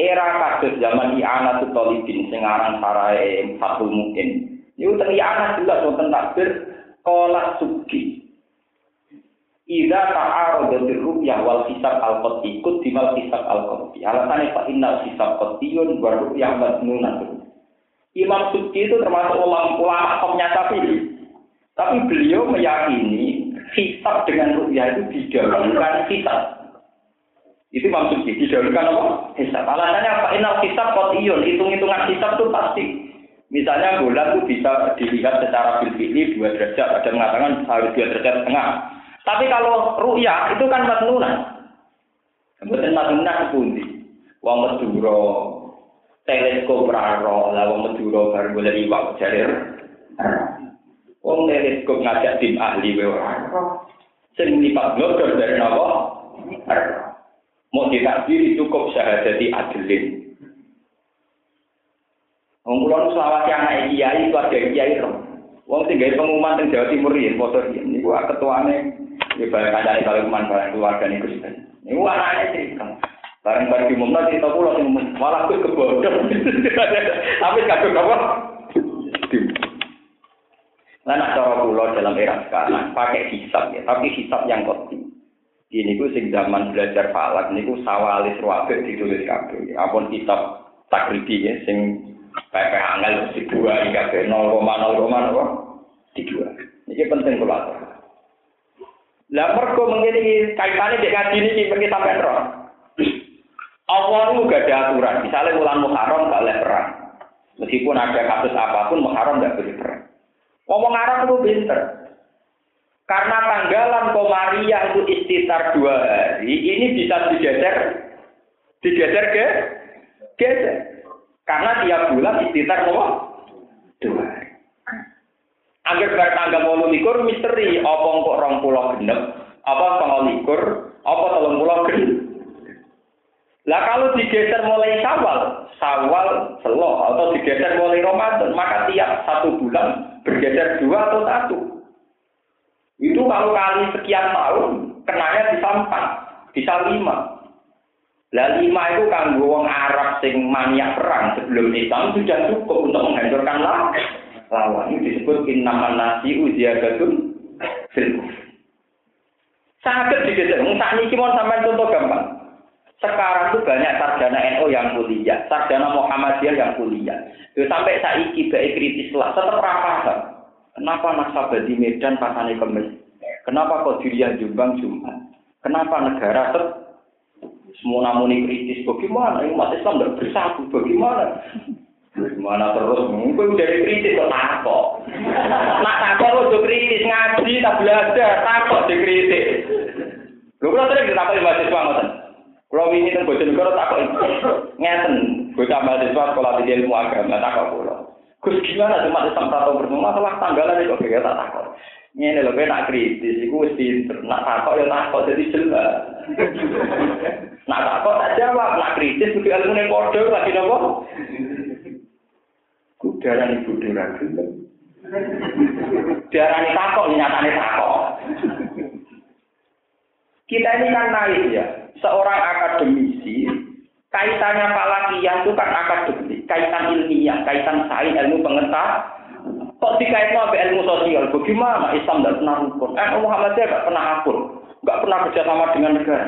Era kasus zaman I'ana Tutolibin, sengarang sarai Fatul Mungkin. Itu I'ana jelas wonten takbir kolak suki. Ida ta'arodatir rupiah wal hisab al ikut di mal hisab al qoti. Alasannya Pak Innal hisab qotiyun wa rupiah. Imam Subki itu termasuk ulama ulama topnya tapi tapi beliau meyakini hisab dengan rupiah itu didahulukan hisab. Itu Subki didahulukan apa? Hisab. Alasannya apa? Inal hisab kotiyun, hitung-hitungan hisab itu pasti. Misalnya bulan itu bisa dilihat secara bilfili dua derajat, ada mengatakan harus dua derajat setengah. Tapi kalau ru'yah itu kan matnunan. Kemudian matnunan sepundi. Wong Madura, teleskop raro lah wong Madura bar golek iwak jarir. Wong teleskop ngajak tim ahli wae ora. Sing lipat blogger dari napa? Mau ditakdiri cukup syahadati adilin. Wong kula nu selawat anak kiai keluarga kiai ro. Wong sing gawe pengumuman teng Jawa Timur yen padha yen niku ketuane ya balik kancane kalau kuman keluarga niku sih. Niku anake cerita. Bareng bareng diumumno cerita kula sing malah kuwi kebodoh. Tapi kadung apa? Nah, cara kula dalam era sekarang pakai hisab ya, tapi hisab yang kopi. Ini ku sing zaman belajar falak niku sawalis ruwabek ditulis kabeh. Apun hisab takribi ya sing PP angel dua hingga ke 0,0 apa? Dua. Ini penting kula. Lah mergo mengene kaitane dek ngaji niki pergi sampai roh. Allah itu gak ada aturan. Misalnya bulan Muharram gak boleh perang. Meskipun ada kasus apa pun, Muharram gak boleh perang. Ngomong Arab itu pinter. Karena tanggalan Komariah itu istitar dua hari, ini bisa digeser, digeser ke geser. Karena tiap bulan istitar apa? Dua hari. Agar bertanggal mau likur misteri, apa kok rong pulau genep, apa tanggal likur, apa telung pulau genep. Lah kalau digeser mulai Sawal, Sawal Selo atau digeser mulai Ramadan, maka tiap satu bulan bergeser dua atau satu. Itu kalau kali sekian tahun, kenanya bisa empat, bisa lima. Lah lima itu kan wong Arab sing maniak perang sebelum Islam sudah cukup untuk menghancurkan lawan. Ini disebut innaman nasi uziyadatun fil Sangat digeser. Saat ini cuma sampai contoh gampang. Sekarang itu banyak sarjana NU yang kuliah, sarjana Muhammadiyah yang kuliah. Yo sampai saiki baik kritis lah, tetap paham. Kenapa nasabah di Medan pasane kemis? Kenapa kok diriah Jombang Jumat? Kenapa negara ter semua namun kritis bagaimana? Umat Islam tidak bersatu bagaimana? Gimana terus? Mungkin dari kritis kok takut. Nak takut lo kritis ngaji tak belajar takut di kritis. Lu kalau sering ditakut mahasiswa ngoten. Kalau ini kan bocor negara tak kok ngeten, bocah mahasiswa sekolah di ilmu agama tak kok pulau. Gus gimana cuma Islam tahu bersama masalah tanggalan itu kayak tak takut. Ini loh nak kritis, itu pinter. Nak takut ya takut jadi jelas. nak takut tak jawab, nak kritis kudu ilmu ning padha lagi napa? Kudaran ibu dhewe gelem. Diarani takut, nyatane takut. Kita ini kan naik ya, seorang akademisi, kaitannya falakiyah itu kan akademik, kaitan ilmiah, kaitan sains, ilmu pengetahuan. Kok dikaitkan sama ilmu sosial? Bagaimana Islam tidak pernah rukun? Eh, Muhammadiyah tidak pernah akur, nggak pernah kerjasama dengan negara.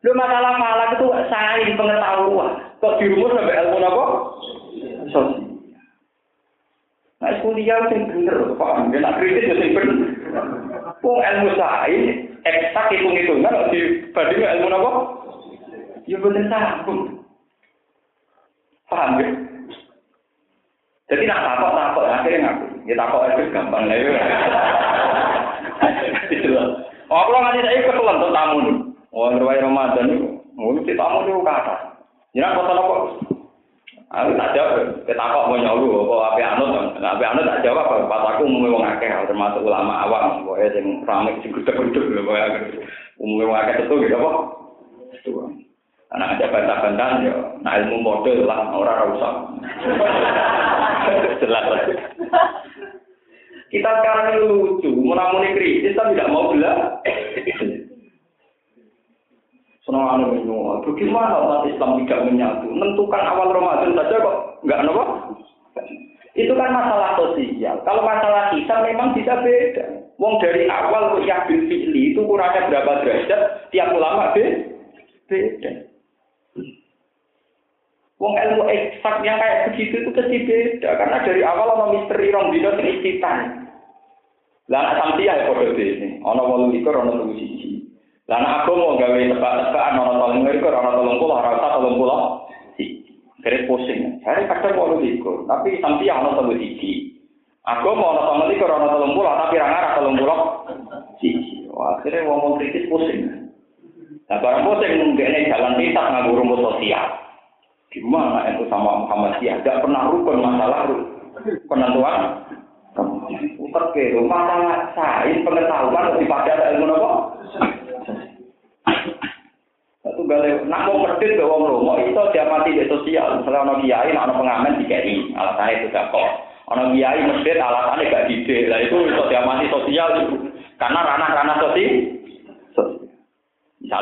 Lu masalah falak itu sains pengetahuan. Kok dirumus sampai ilmu apa? Sosial. Nah, kuliah itu bener, paham? Nak kritis itu bener. Wong ilmu sains, eksak hitung-hitungan, dibandingkan ilmu apa? Ya bener sambung. Paham ya? Jadi nak takut takut akhirnya ngaku. Ya takut itu gampang lah. Oh, aku nggak saya keselan tuh tamu nih. Oh, ngeruai Ramadan itu, mesti tamu itu kata. Ya, kota apa? Aku tak jawab, kita kok mau nyolu, apa api anut, api anut tak jawab, pas aku umumnya wong akeh, termasuk ulama awam, pokoknya yang ramai, sing gudeg-gudeg, umumnya akeh itu gitu, apa? Itu. Anak ada bantah-bantahan ya, nah ilmu model lah, orang usah. Jelas lah. Kita sekarang ini lucu, menamuni kritis, tapi tidak mau belah. Senang anu minum, bagaimana umat Islam tidak menyatu? Menentukan awal Ramadan saja kok nggak apa? Itu kan masalah sosial. Kalau masalah kita memang bisa beda. Wong dari awal ya bil fi'li itu kurangnya berapa derajat, tiap ulama beda. Wong ilmu eksak yang kayak begitu itu pasti beda karena dari awal ono misteri rong dino sing istitan. Lah sampeyan ya padha dene, ana 8 likur ana 3 siji. Lah aku mau gawe tebak-tebakan ana tolong likur ana tolong puluh ora usah tolong puluh. Kere pusing. Hari kadang mau likur, tapi sampeyan ana tolong siji. Aku mau ana tolong likur ana tolong puluh tapi ra ngarah tolong puluh. Siji. Wah, akhirnya ngomong kritis pusing. Nah, barang pusing mungkin jalan pintas nganggo rumput sosial. Gimana itu sama Muhammadiyah? Tidak pernah rukun masalah penentuan. Ke masalah sains pengetahuan lebih pada ilmu apa? Satu gale, nak mau medit ke wong romo itu dia mati di sosial. Misalnya ono kiai, ono pengamen di KI, alasannya itu gak kok. Ono kiai medit alasannya gak dide. Lah itu itu dia mati sosial karena ranah-ranah sosial.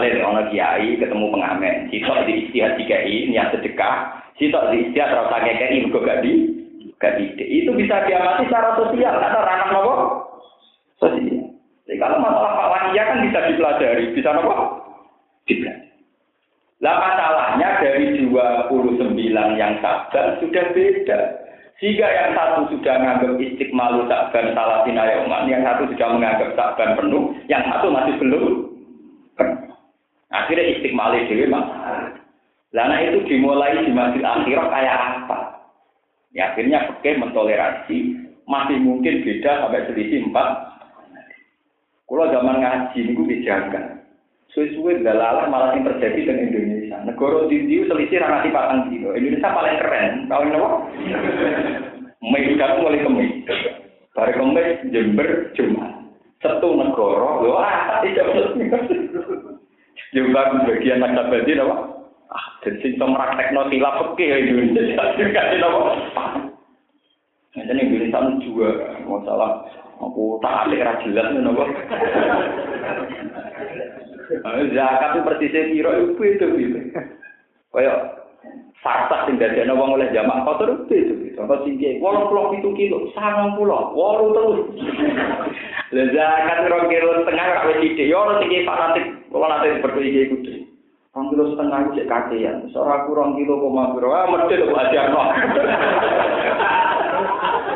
Misalnya ono kiai ketemu pengamen, sitok di istihad di KI, niat sedekah, sitok di istihad rasa KI, mergo gak di gak dide. Itu bisa diamati secara sosial karena ranah nopo sosial. Jadi kalau masalah falakiyah kan bisa dipelajari, bisa nopo? Dipelajari. Lah masalahnya dari 29 yang sabar sudah beda. Jika yang satu sudah menganggap istiqmalu saban salah sinayoman, yang satu sudah menganggap saban penuh, yang satu masih belum Akhirnya istiqmali dewi. Lana itu dimulai di masjid akhirah kayak apa? Ya, akhirnya pakai mentoleransi masih mungkin beda sampai selisih empat. Kalau zaman ngaji gue dijaga. Suwe-suwe dalalah malah yang terjadi dengan Indonesia. Negara di selisih rangati patang kilo. Indonesia paling keren. Kau ini apa? Medan mulai kemis. Kemis Jember Jumat. Satu negara. Wah, tidak Jombang bagian nakabadi apa? Ah, dan sing praktekno tilap pekeh ya Indonesia juga apa? Nah, ini Indonesia juga masalah aku tak ada kira jelas apa? Zakat itu persisnya kira itu itu gitu. Kayak Farsak sing dadi ana wong oleh jamak kotor itu itu. Contoh sing kiye 87 kilo, 90, 8 terus. Lah zakat rong kilo setengah kok wis sithik yo ora sing fanatik, ora nate berkuwi iki kudu. Rong kilo setengah iki kakean. Ora kurang kilo koma piro. Ah mesti kok ajarno.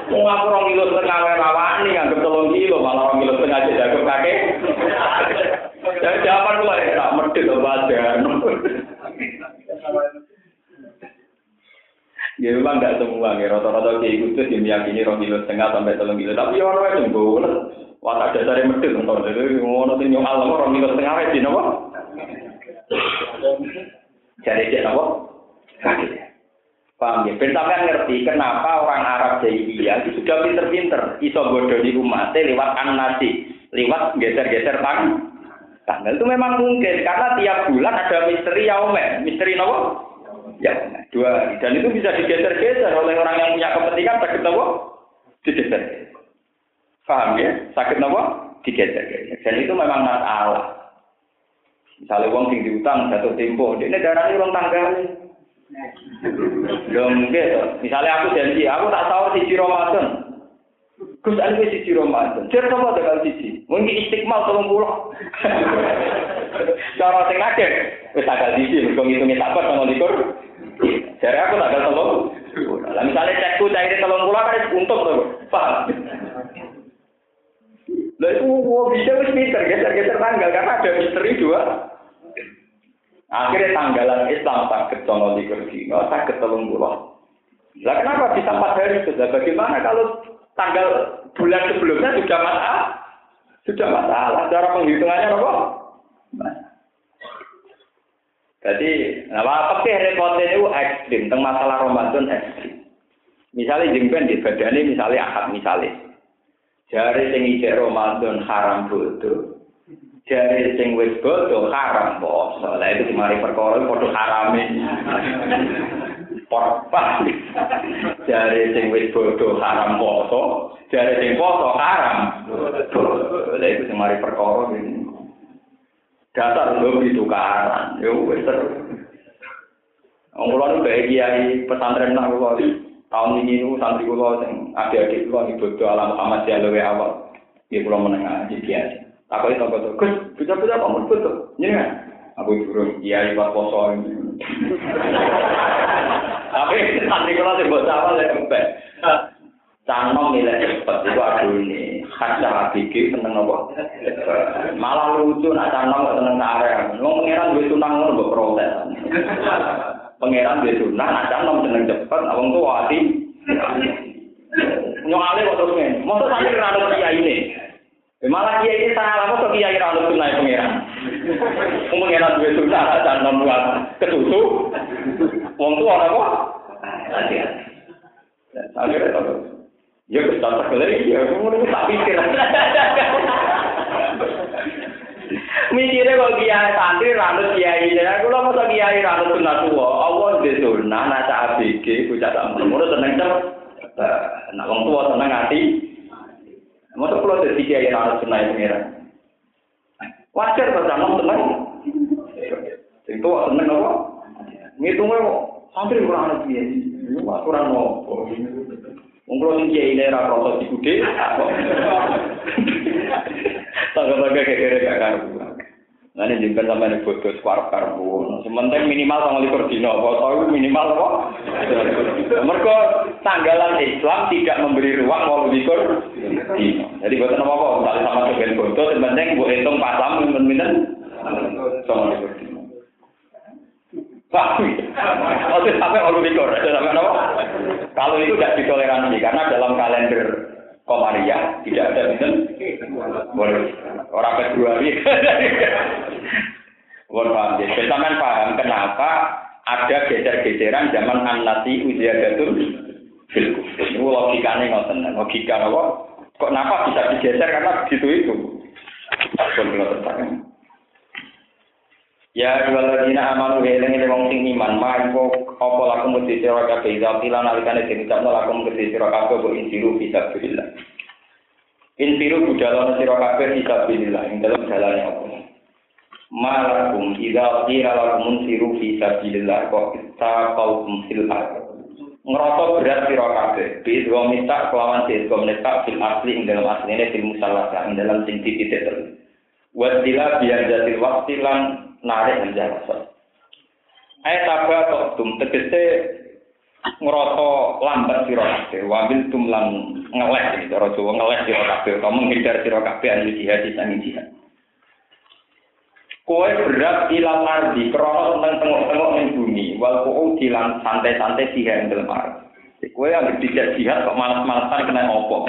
Wong aku rong kilo setengah wae rawani anggap 3 kilo malah rong kilo setengah aja jago kake. Jadi jawaban gue ya, tak mesti kok ajarno. Ya memang nggak semua ya, rata-rata kayak gitu sih meyakini rong kilo setengah sampai telung kilo. Tapi orang itu boleh. Watak dasarnya medit, nonton jadi ngono sih nyong alam rong kilo setengah aja, nopo. Jadi dia nopo. Paham ya? Ben ngerti kenapa orang Arab jahiliyah itu sudah pinter-pinter iso bodoh di rumah lewat nasi, lewat geser-geser tang tanggal itu memang mungkin karena tiap bulan ada misteri yaumen, misteri nopo? Ya, dua dan itu bisa digeser-geser oleh orang yang punya kepentingan sakit nopo? Digeser. Paham ya? Sakit nopo? Digeser-geser. Dan itu memang masalah. Misalnya uang tinggi utang jatuh tempo, ini darahnya uang tanggal. Lho mungkin Misalnya aku janji, aku tak tahu siji Ramadan. Gus aku siji Ramadan. Jar sama tanggal siji. Mungkin istiqmal tolong pulang. Cara sing akeh wis tanggal siji mergo ngitungi sabar sama likur. Jadi aku tanggal tolong. Lah misalnya cekku cair tolong pulang kan untung tuh. Paham? Lah itu bisa wis pinter geser-geser tanggal karena ada misteri dua. Akhirnya tanggalan Islam sakit sama di dino, sakit telung bulan. Lah kenapa bisa empat hari sudah? Bagaimana kalau tanggal bulan sebelumnya sudah masalah? Sudah masalah. Cara penghitungannya apa? Jadi, nah, tapi repotnya itu ekstrim. Tentang masalah Ramadan ekstrim. Misalnya jengben di badannya, misalnya akad misalnya. Jari sing Ramadan haram bodoh. Jari sing wis bodoh haram poso. Lah itu dimari perkara padha harame. Porpa. Jari sing wis bodoh haram poso, jari sing poso haram. Lah itu dimari perkara ini. Dasar lho tukaran. Yo wis terus. Wong kula nu bae kiai pesantren nang kula tahun ini nu santri kula sing adik-adik kula ibadah alam Muhammad Jalur awal. Nggih kula menengah kiai. Aku itu kata, Gus, bisa-bisa kamu betul. Ini kan? Aku turun, iya, lewat poso ini. Tapi nanti kalau saya baca awal ya kempet. Canom nilai cepet itu aduh ini khas habiki seneng apa? Malah lucu nak canom gak seneng area. Ngomong pangeran gue tunang ngono mbok. Pangeran gue tunang nak canom seneng cepet, abang tuh hati. Nyokale kok terus ngene. Mosok sampe ra kiai ini. Eh, malah dia ini salah, kok kiai rambut tunai pengiran. Pengiran duwe susah, dan membuat ketutup. Wong tua ada kok? Akhirnya tahu. Ya kita terkelir, ya kemudian tak pikir. Mikirnya kok kiai santri rambut kiai ini, aku lah masa kiai rambut sunat tua. Allah di sunnah, nasa ABG, bocah tak menurut seneng cepet. Nah, wong tua seneng hati. Masa kalau jadi kiai harus senai pengiran. Wajar bersama senang. Itu seneng apa? Ngitungnya hampir kurang ada kiai. Kurang mau. Mungkin kiai ini ra proses dikude. Tangga-tangga kayak kira gak karuan. Nah ini jengkel sama ini bodoh separuh karbu. Sementara minimal sama likur dino. Kalau minimal apa? Mereka tanggalan Islam tidak memberi ruang mau likur dino. Jadi buat apa kok? Misalnya sama sebagian bodoh, penting buat hitung pasam, minum-minum sama likur dino. Paham? Sampai orang likur. Sampai? Kalau itu tidak ditoleransi karena dalam kalender Komaria tidak ada minum boleh orang Februari Mohon paham ya. Sampai paham kenapa ada geser-geseran zaman an-nasi uziyadatul fil Ini logikanya ngoten. Logika apa? Kok kenapa bisa digeser karena begitu itu? Ya waladina amanu heleng ele wong sing iman. Maipo apa lakum mesti sira kabeh? Ida pila nalikane den ucapno lakum mesti sira kabeh bo insiru bisa billah. Insiru budalana sira kabeh bisa billah ing dalam dalane Allah. malakum idza qila lakum siru fi sabilillah. Kok kita qaum fil ngerasa berat sira kabeh. Bi dua minta kelawan sing minta fil asli ing dalam asline fil musallasa ing dalam sing titik terus wasila biar jadi waktu narik menjasa ayat apa kok tum tegese ngerasa lambat sira kabeh wabil tum lan ngeleh iki cara Jawa ngeleh sira kabeh kamu menghindar sira kabeh anu jihad sang jihad Kowe berat ilang ardi, krono tentang tengok-tengok ning bumi, wal kuu dilan santai-santai yang dalam ardi. Kowe yang tidak jihad kok malas-malasan kena opo.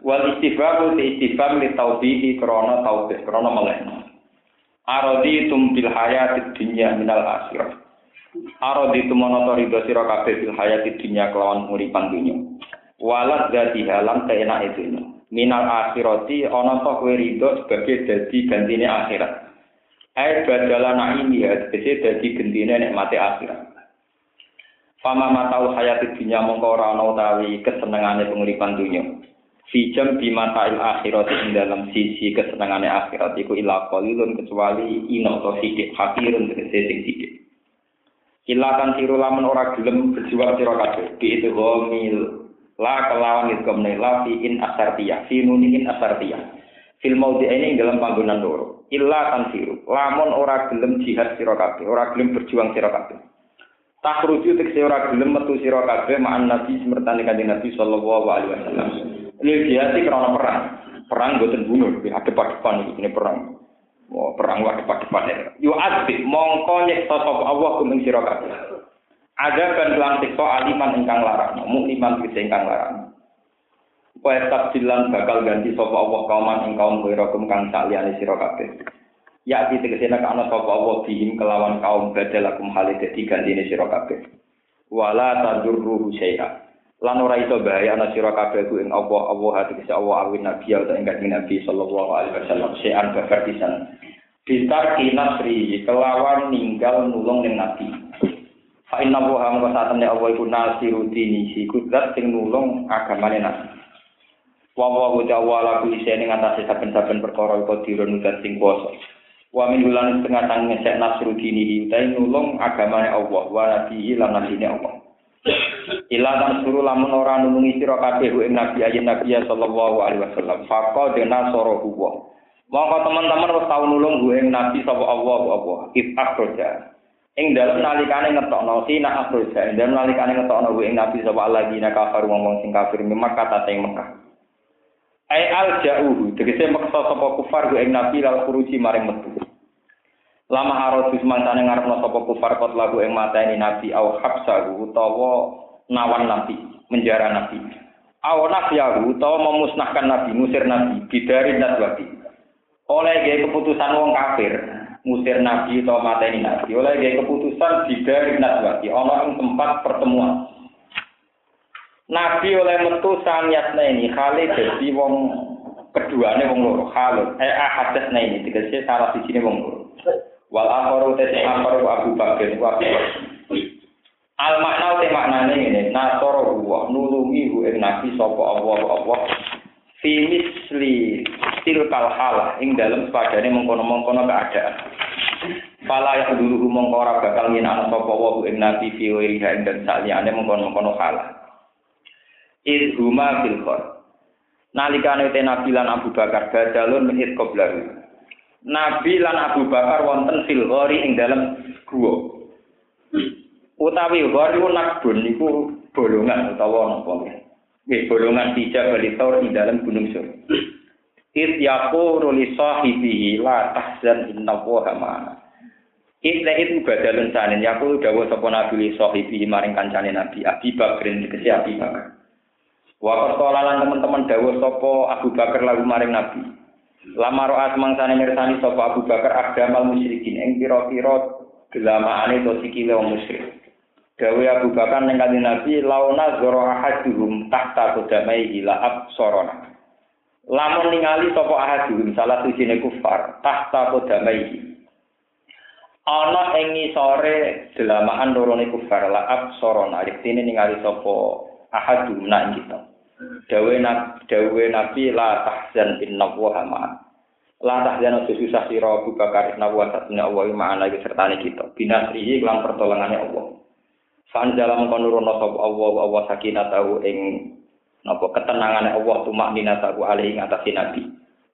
Wal istifam ti istifam li taubihi krono taubih krono melehno. Arodi tum bil hayati dunya minal akhirah. Arodi tumono ridho sira kabeh fil hayati dunya kelawan uripan dunya. Walat dadi halam keenake dunya. Minal akhirati ana to kowe sebagai dadi gantine akhirat. Ai badala naimi ya, tegese dadi gentine nikmate akhirat. Fama matau hayati dunya mongko ora ana utawi kesenengane penguripan dunya. Fijam bimatail akhirat ing dalam sisi kesenengane akhirat iku ila qalilun kecuali ino to sidik hakirun tegese sing sidik. Ilakan siru lamun gelem berjuang sira kabeh. Itu gomil la kelawan itu kemne la fi in asartiyah fi nunin asartiyah. Fil maudi ini dalam panggonan loro. Illa kan siru. Lamun ora gelem jihad sira kabeh ora gelem berjuang sira kabeh. Takruju tekse ora gelem metu sira kabeh ma'an nabi semertane kanjeng nabi sallallahu alaihi wasallam lil jihad krana perang perang boten bunuh hadep-hadepan ini perang Wah, perang wah depan-depan ya. Yu asbi, mongko nyeksa sapa Allah kuming sira. Ada kan kelan siksa aliman ingkang larang, mukliman bisa ingkang larang. Wa tabdilan bakal ganti sapa Allah kauman ing kaum kum kang saliyane sira. Ya di tegese nek ana sapa Allah bihim kelawan kaum badalakum hale dadi gantine sira kabeh. Wala tadurruhu syai'a. Lan ora iso bahaya ana sira kabeh ku ing Allah hati Allah awin nabi ya ing Nabi sallallahu alaihi wasallam syai'an bakar pisan. Bitar kinasri kelawan ninggal nulung ning nabi. Fa inna wa hamka satene Allah iku nasiru dini si kudrat sing nulung agamane nabi. Wa wa ta'ala ku isine ngatasi saben-saben perkara iku dirun dan sing kuwasa. Wa min bulan setengah tang ngesek nasru dini utai nulung agamane Allah wa nabihi lan nabine Allah. Ila tan suruh lamun ora nulungi sira kabeh ing nabi ayin nabi sallallahu alaihi wasallam. Faqa dena soro huwa. Mongko teman-teman wis tau nulung gue Nabi sapa Allah apa if akhraja. Ing dalem nalikane ngetokno sina akhraja, ing dalem nalikane ngetokno gue Nabi sapa Allah dina kafir wong sing kafir memang kata teng Mekah. Ai al jauh, tegese maksa sapa kufar gue Nabi lal kuruci maring metu. Lama harus semantane ngarepno sapa kufar kot lagu ing mateni Nabi au habsahu utawa nawan Nabi, menjara Nabi. Aw nafiyahu utawa memusnahkan Nabi, musir Nabi, bidarin nadwati oleh gaya keputusan wong kafir musir nabi atau mateni nabi. Oleh gaya keputusan dari naswati ono ing tempat pertemuan. Nabi oleh metu sangyatna ini kali jadi wong keduanya wong loro. Halut eh ahadasna ini tegese salah di sini wong loro wal akharu tete akharu Abu Bakar wa Abu Al makna te maknane ngene nasoro wa nulungi hu ing nabi sapa Allah Allah fi tilkal halah ing dalam sepadane mengkono-mengkono keadaan. Fala yang dulu mongko ora bakal ana sapa wa ing nabi fi wiriha ing dan saliyane mengkono-mengkono halah. Id huma fil khor. Nalikane te Nabi lan Abu Bakar badalun min qoblahu. Nabi lan Abu Bakar wonten fil ghori ing dalam gua. Utawi ghori nakbun niku bolongan utawa napa Nggih, bolongan tidak bali di dalam gunung sur. It yaqulu li sahibihi la tahzan inna wa ma'ana. Itla itu badalun sanin yaqulu dawuh sapa nabi li sahibihi maring kancane nabi Abi Bakrin dikesi Abi Bakar. Wa teman-teman dawuh sapa Abu Bakar lagu maring nabi. Lama ro'a semangsane mirsani sapa Abu Bakar agdamal musyrikin ing pira-pira gelamaane to sikile wong musyrik. Dawe Abu Bakar ning kanjeng Nabi launa zara ahaduhum tahta qadamai ila absorona. Lamun ningali sapa ahaduhum salah sijine kufar tahta qadamai. Ana ing ngisore delamaan lorone kufar la absorona. Artine ningali sapa ahadum nak kita. Dawe Nabi dawe Nabi la tahzan inna wa ma. La tahzan susah sira Abu Bakar inna wa satna wa ma'ana sertane kita. Binasrihi lan pertolongane Allah. Fan dalam konurono sapa Allah Allah sakinah tahu ing napa ketenangane Allah tumak tahu alih ing atas nabi.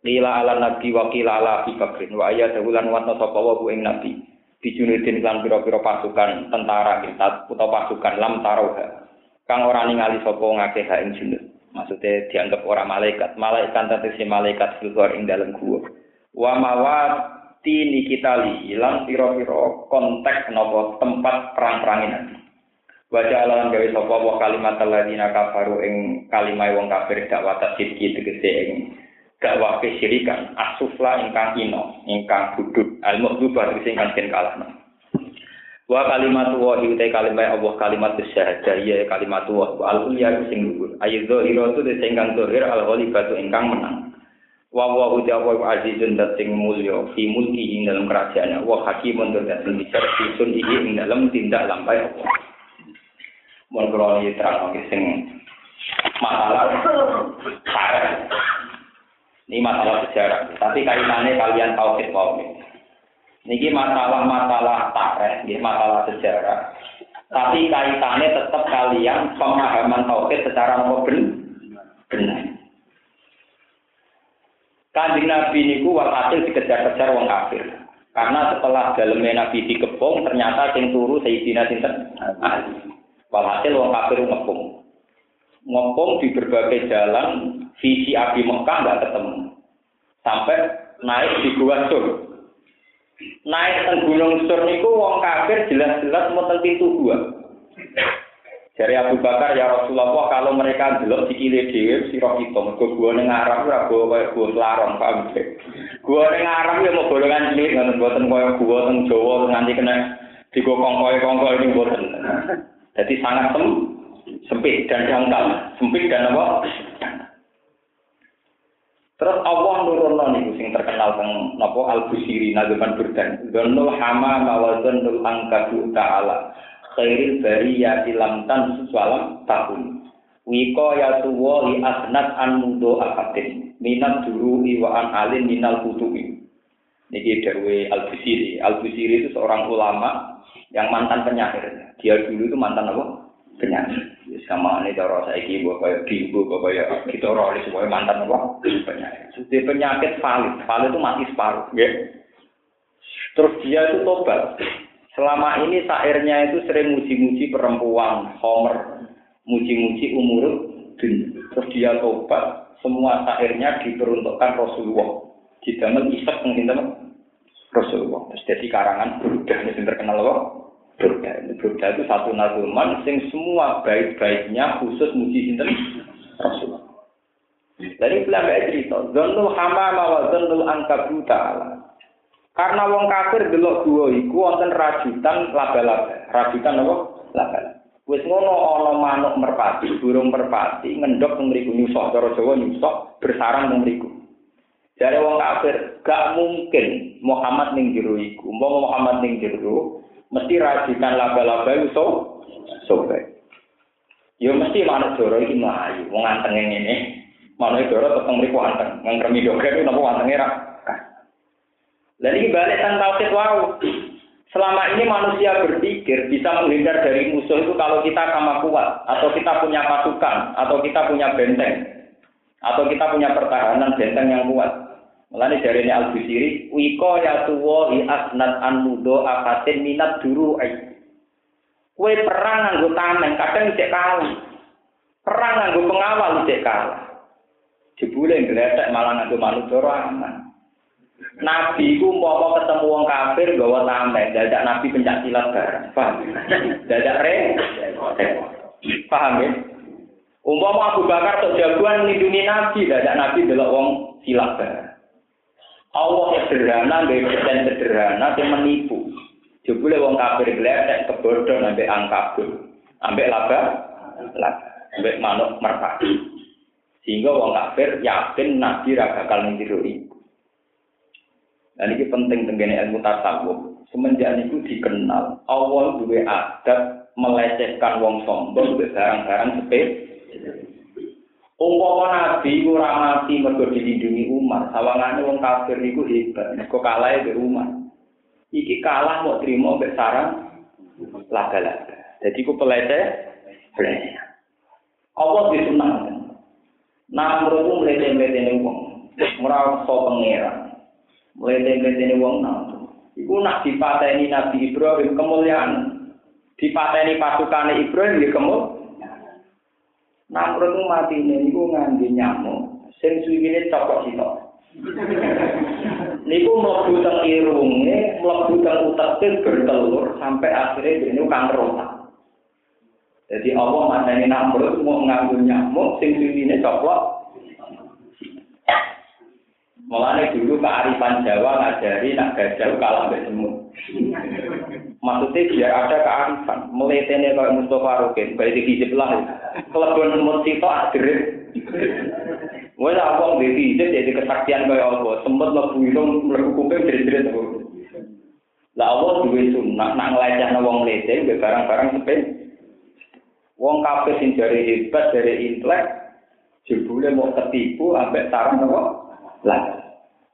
Lila ala nabi wa qila ala Abi Bakrin wa ayat wulan watna sapa wa ing nabi. Bijunudin lan pira-pira pasukan tentara kita utawa pasukan lam taroha. Kang ora ningali sapa ngakeh ing junud. Maksudnya dianggap orang malaikat. Malaikat si malaikat filgor ing dalam gua. Wa mawat tini kita hilang piro-piro konteks nopo tempat perang-perangin nanti. Baca alam gawe sapa wa kalimat alladziina kafaru ing kalimah wong kafir dakwah sidki tegese ing dakwah kesyirikan asufla ingkang ino ingkang budut al mukhdubah tegese ingkang den kalahno. Wa kalimat wa te kalimat Allah kalimat syahadah ya kalimat wa al ya sing luhur. Ayo zahira tu sing kang zahir al ghalibatu ingkang menang. Wa wa uti apa azizun dat sing mulya fi mulki ing dalam kerajaan wa hakimun dat sing bisa disun iki ing dalam tindak lampai Allah. Mun kula terang sing masalah Ini masalah sejarah. Tapi kaitannya kalian tauhid tauhid. Niki masalah-masalah tareh, masalah sejarah. Tapi kaitannya tetap kalian pemahaman tauhid secara benar. Kanjeng Nabi niku walhasil dikejar-kejar wong kafir. Karena setelah dalamnya Nabi dikepung, ternyata sing turu Sayyidina Sinten Ali. Walhasil wong kafir ngepung. Ngepung di berbagai jalan, visi Abi Mekah nggak ketemu. Sampai naik di Gua Sur naik ke Gunung Sur niku wong kafir jelas-jelas mau pintu gua. Dari Abu Bakar ya Rasulullah kalau mereka belum dikile dhewe sira kita mergo gua ning Arab ora gua kaya gua larang paham Gua ning Arab ya mau golongan cilik ngono mboten kaya gua teng Jawa nganti kena digokong kaya kongko ini mboten. Jadi sangat sem sempit dan dangkal, sempit dan apa? Terus Allah nurunno niku sing terkenal teng napa Al-Busiri nazaman burdan. Dzannul hama mawazanul angkadu ta'ala. Khairil bariyati lam tan sualam tahun. Wiko ya tuwa li asnat an mudo akadin. Minat duru wa an alin minal kutubi. Niki darwe Al-Busiri. Al-Busiri itu seorang ulama yang mantan penyair. Dia dulu itu mantan apa? Penyair sama ini cara saiki mbok kaya bimbo kok kaya kita ora semua mantan apa penyakit. Jadi penyakit valid, valid itu mati separuh, ya. Terus dia itu tobat. Selama ini sairnya itu sering muji-muji perempuan, homer, muji-muji umur Terus dia tobat, semua sairnya diperuntukkan Rasulullah. Didamel isek mungkin teman Rasulullah. Terus jadi karangan Burdah yang terkenal apa? Burda. Burda itu satu nazuman sing semua baik-baiknya khusus muji sinten Rasulullah. Dari bilang cerita, Zonul hamama wa zonul angkabu ta'ala. Karena wong kafir delok dua iku wonten rajutan laba-laba. Rajutan apa? Laba-laba. Wis ngono ana manuk merpati, burung merpati ngendok teng mriku nyusok cara Jawa nyusok bersarang teng mriku. Wong kafir, gak mungkin Muhammad ning jero iku. Umpama Muhammad ning jero, mesti rajikan laba-laba itu so, sobek. Ya mesti manuk doro iki mlayu, wong antenge ngene. Manuk doro tetep mriku anteng, ngremi doger napa antenge ra. Lah iki balik tentang tauhid wau. Selama ini manusia berpikir bisa menghindar dari musuh itu kalau kita sama kuat, atau kita punya pasukan, atau kita punya benteng, atau kita punya pertahanan benteng yang kuat. Mulane jarene Al-Busiri, wiko ya tuwa i asnat an mudo afatin minat duru ai. Kue perang nganggo tameng, kadang cek kalah. Perang nganggo pengawal cek kalah. Jebule ngletek malah nganggo manuk aman. Nabi ku mau ketemu wong kafir gawa tameng, dadak Nabi pencak silat bareng. Paham? Dadak re. Paham ya? Umpama Abu Bakar tok jagoan nindungi Nabi, dadak Nabi delok wong silat bareng. Allah sederhana, dan sederhana, yang menipu. Jebule wong kafir gledek kebodoh ambek angkabul, ambek laba, laba, ambek manuk merpati. Sehingga wong kafir yakin nabi ra bakal iku. Dan ini penting tenggene ilmu tasawuf. Semenjak itu dikenal, Allah duwe adat melecehkan wong sombong barang-barang sepele. Umpama nabi ora mati mergo dilindungi umat, sawangane wong kafir iku hebat, mergo kalah be umat. Iki kalah mau terima mbek sarang laga-laga. Jadi ku pelete, pelete. Allah disunah. Nah, menurutku melete-melete ini wong. Merasa pengeran. Melete-melete ini wong nah. Iku nak dipateni Nabi Ibrahim kemuliaan. Dipateni pasukan Ibrahim ya kemuliaan. Namrud itu mati niku ngangge nyamuk, sing suwine cokok sito. niku mlebu teng irunge, mlebu teng uteke bertelur sampai akhirnya ini kan rotak. Jadi Allah mateni Namrud mau nganggo nyamuk sing suwine cokok. Mulane dulu kearifan Jawa ngajari nak gajah kalah mbek semut. Maksudnya biar ada kearifan. Meletene kayak Mustafa Rukin, baik di hijab lah. Situ akhirnya. Gue lah wong di hijab jadi kesaktian kayak Allah. Sempat lebu itu melakukan kuping jerit-jerit. Lah Allah juga sunnah, nak ngelecehna wong lete, barang-barang sepeda. Wong kabeh sing jari hebat dari intelek, jebule mau ketipu ambek sarang apa? Lah.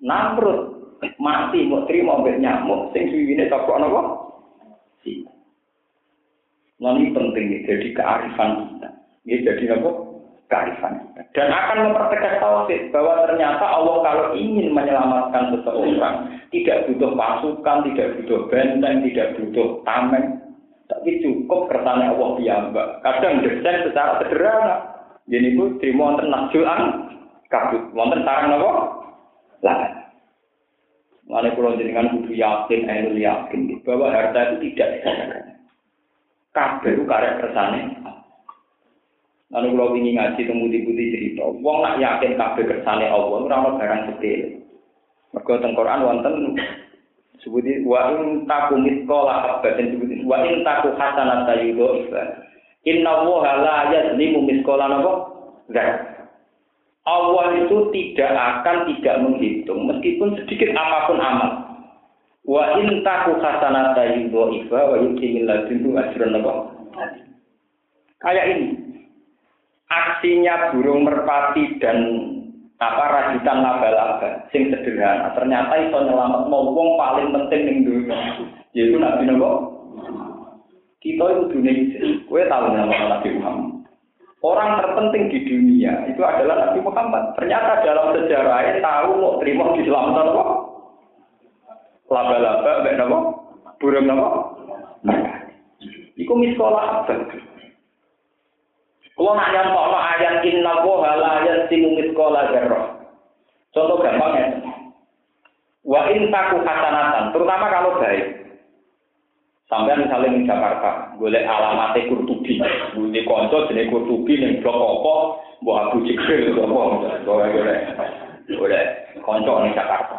Namrud mati mau terima ambek nyamuk sing suwine toko napa? Si. Nah, ini penting nih, jadi kearifan kita. Ini jadi apa? Kearifan kita. Dan akan mempertegas tauhid bahwa ternyata Allah kalau ingin menyelamatkan seseorang tidak butuh pasukan, tidak butuh benteng, tidak butuh tameng, tapi cukup kersane Allah piyambak. Kadang desain secara sederhana. Jadi itu di wonten nasjuan kabut. Wonten sarang apa? Lah. Mana pulau jenengan kudu yakin, ainul yakin bahwa harta itu tidak. Kabeh karek kersane. Lalu kalau ingin ngaji temu di putih cerita, wong nak yakin kabeh kersane Allah, ora ono barang sepele. Mergo teng Quran wonten sebuti wa in taku miskola habatin sebuti wa in taku hasanat ifa inna woha la yazlimu miskola napa enggak Allah itu tidak akan tidak menghitung meskipun sedikit apa pun amal. Wa in taku hasanat tayudo ifa wa yuti min ladunhu ajran kayak ini. Aksinya burung merpati dan apa rajutan laba-laba sing sederhana. Ternyata iso nyelamat mau wong paling penting ning dunia. Yaitu nabi nopo kita itu dunia gue tahu nama nabi Muhammad orang terpenting di dunia itu adalah nabi Muhammad ternyata dalam sejarahnya tahu mau terima di Islam nopo laba-laba mbak nopo burung nopo Iku miskola apa? Kalau nak nyampok ayat inna woha la yasimu miskola zarroh. Contoh gampang ya. Wa in taku hasanatan, terutama kalau baik. Sampai misalnya di Jakarta, boleh alamatnya Kurtubi, boleh konco jenis Kurtubi yang blok apa, buah Abu Jibril itu apa, boleh boleh, boleh konco di Jakarta.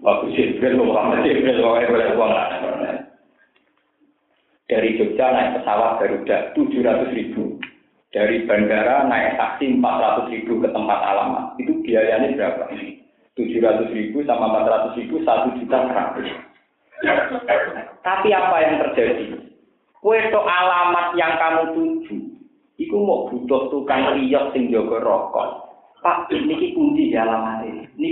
Abu Jibril, Muhammad boleh buang dari Jogja naik pesawat Garuda 700 ribu. Dari bandara naik taksi 400 ribu ke tempat alamat. Itu biayanya berapa? 700 ribu sama 400 ribu, 1 juta 100. Tapi apa yang terjadi? Kue alamat yang kamu tuju, itu mau butuh tukang riok sing jaga rokok. Pak, ini kunci di alamat ini. Ini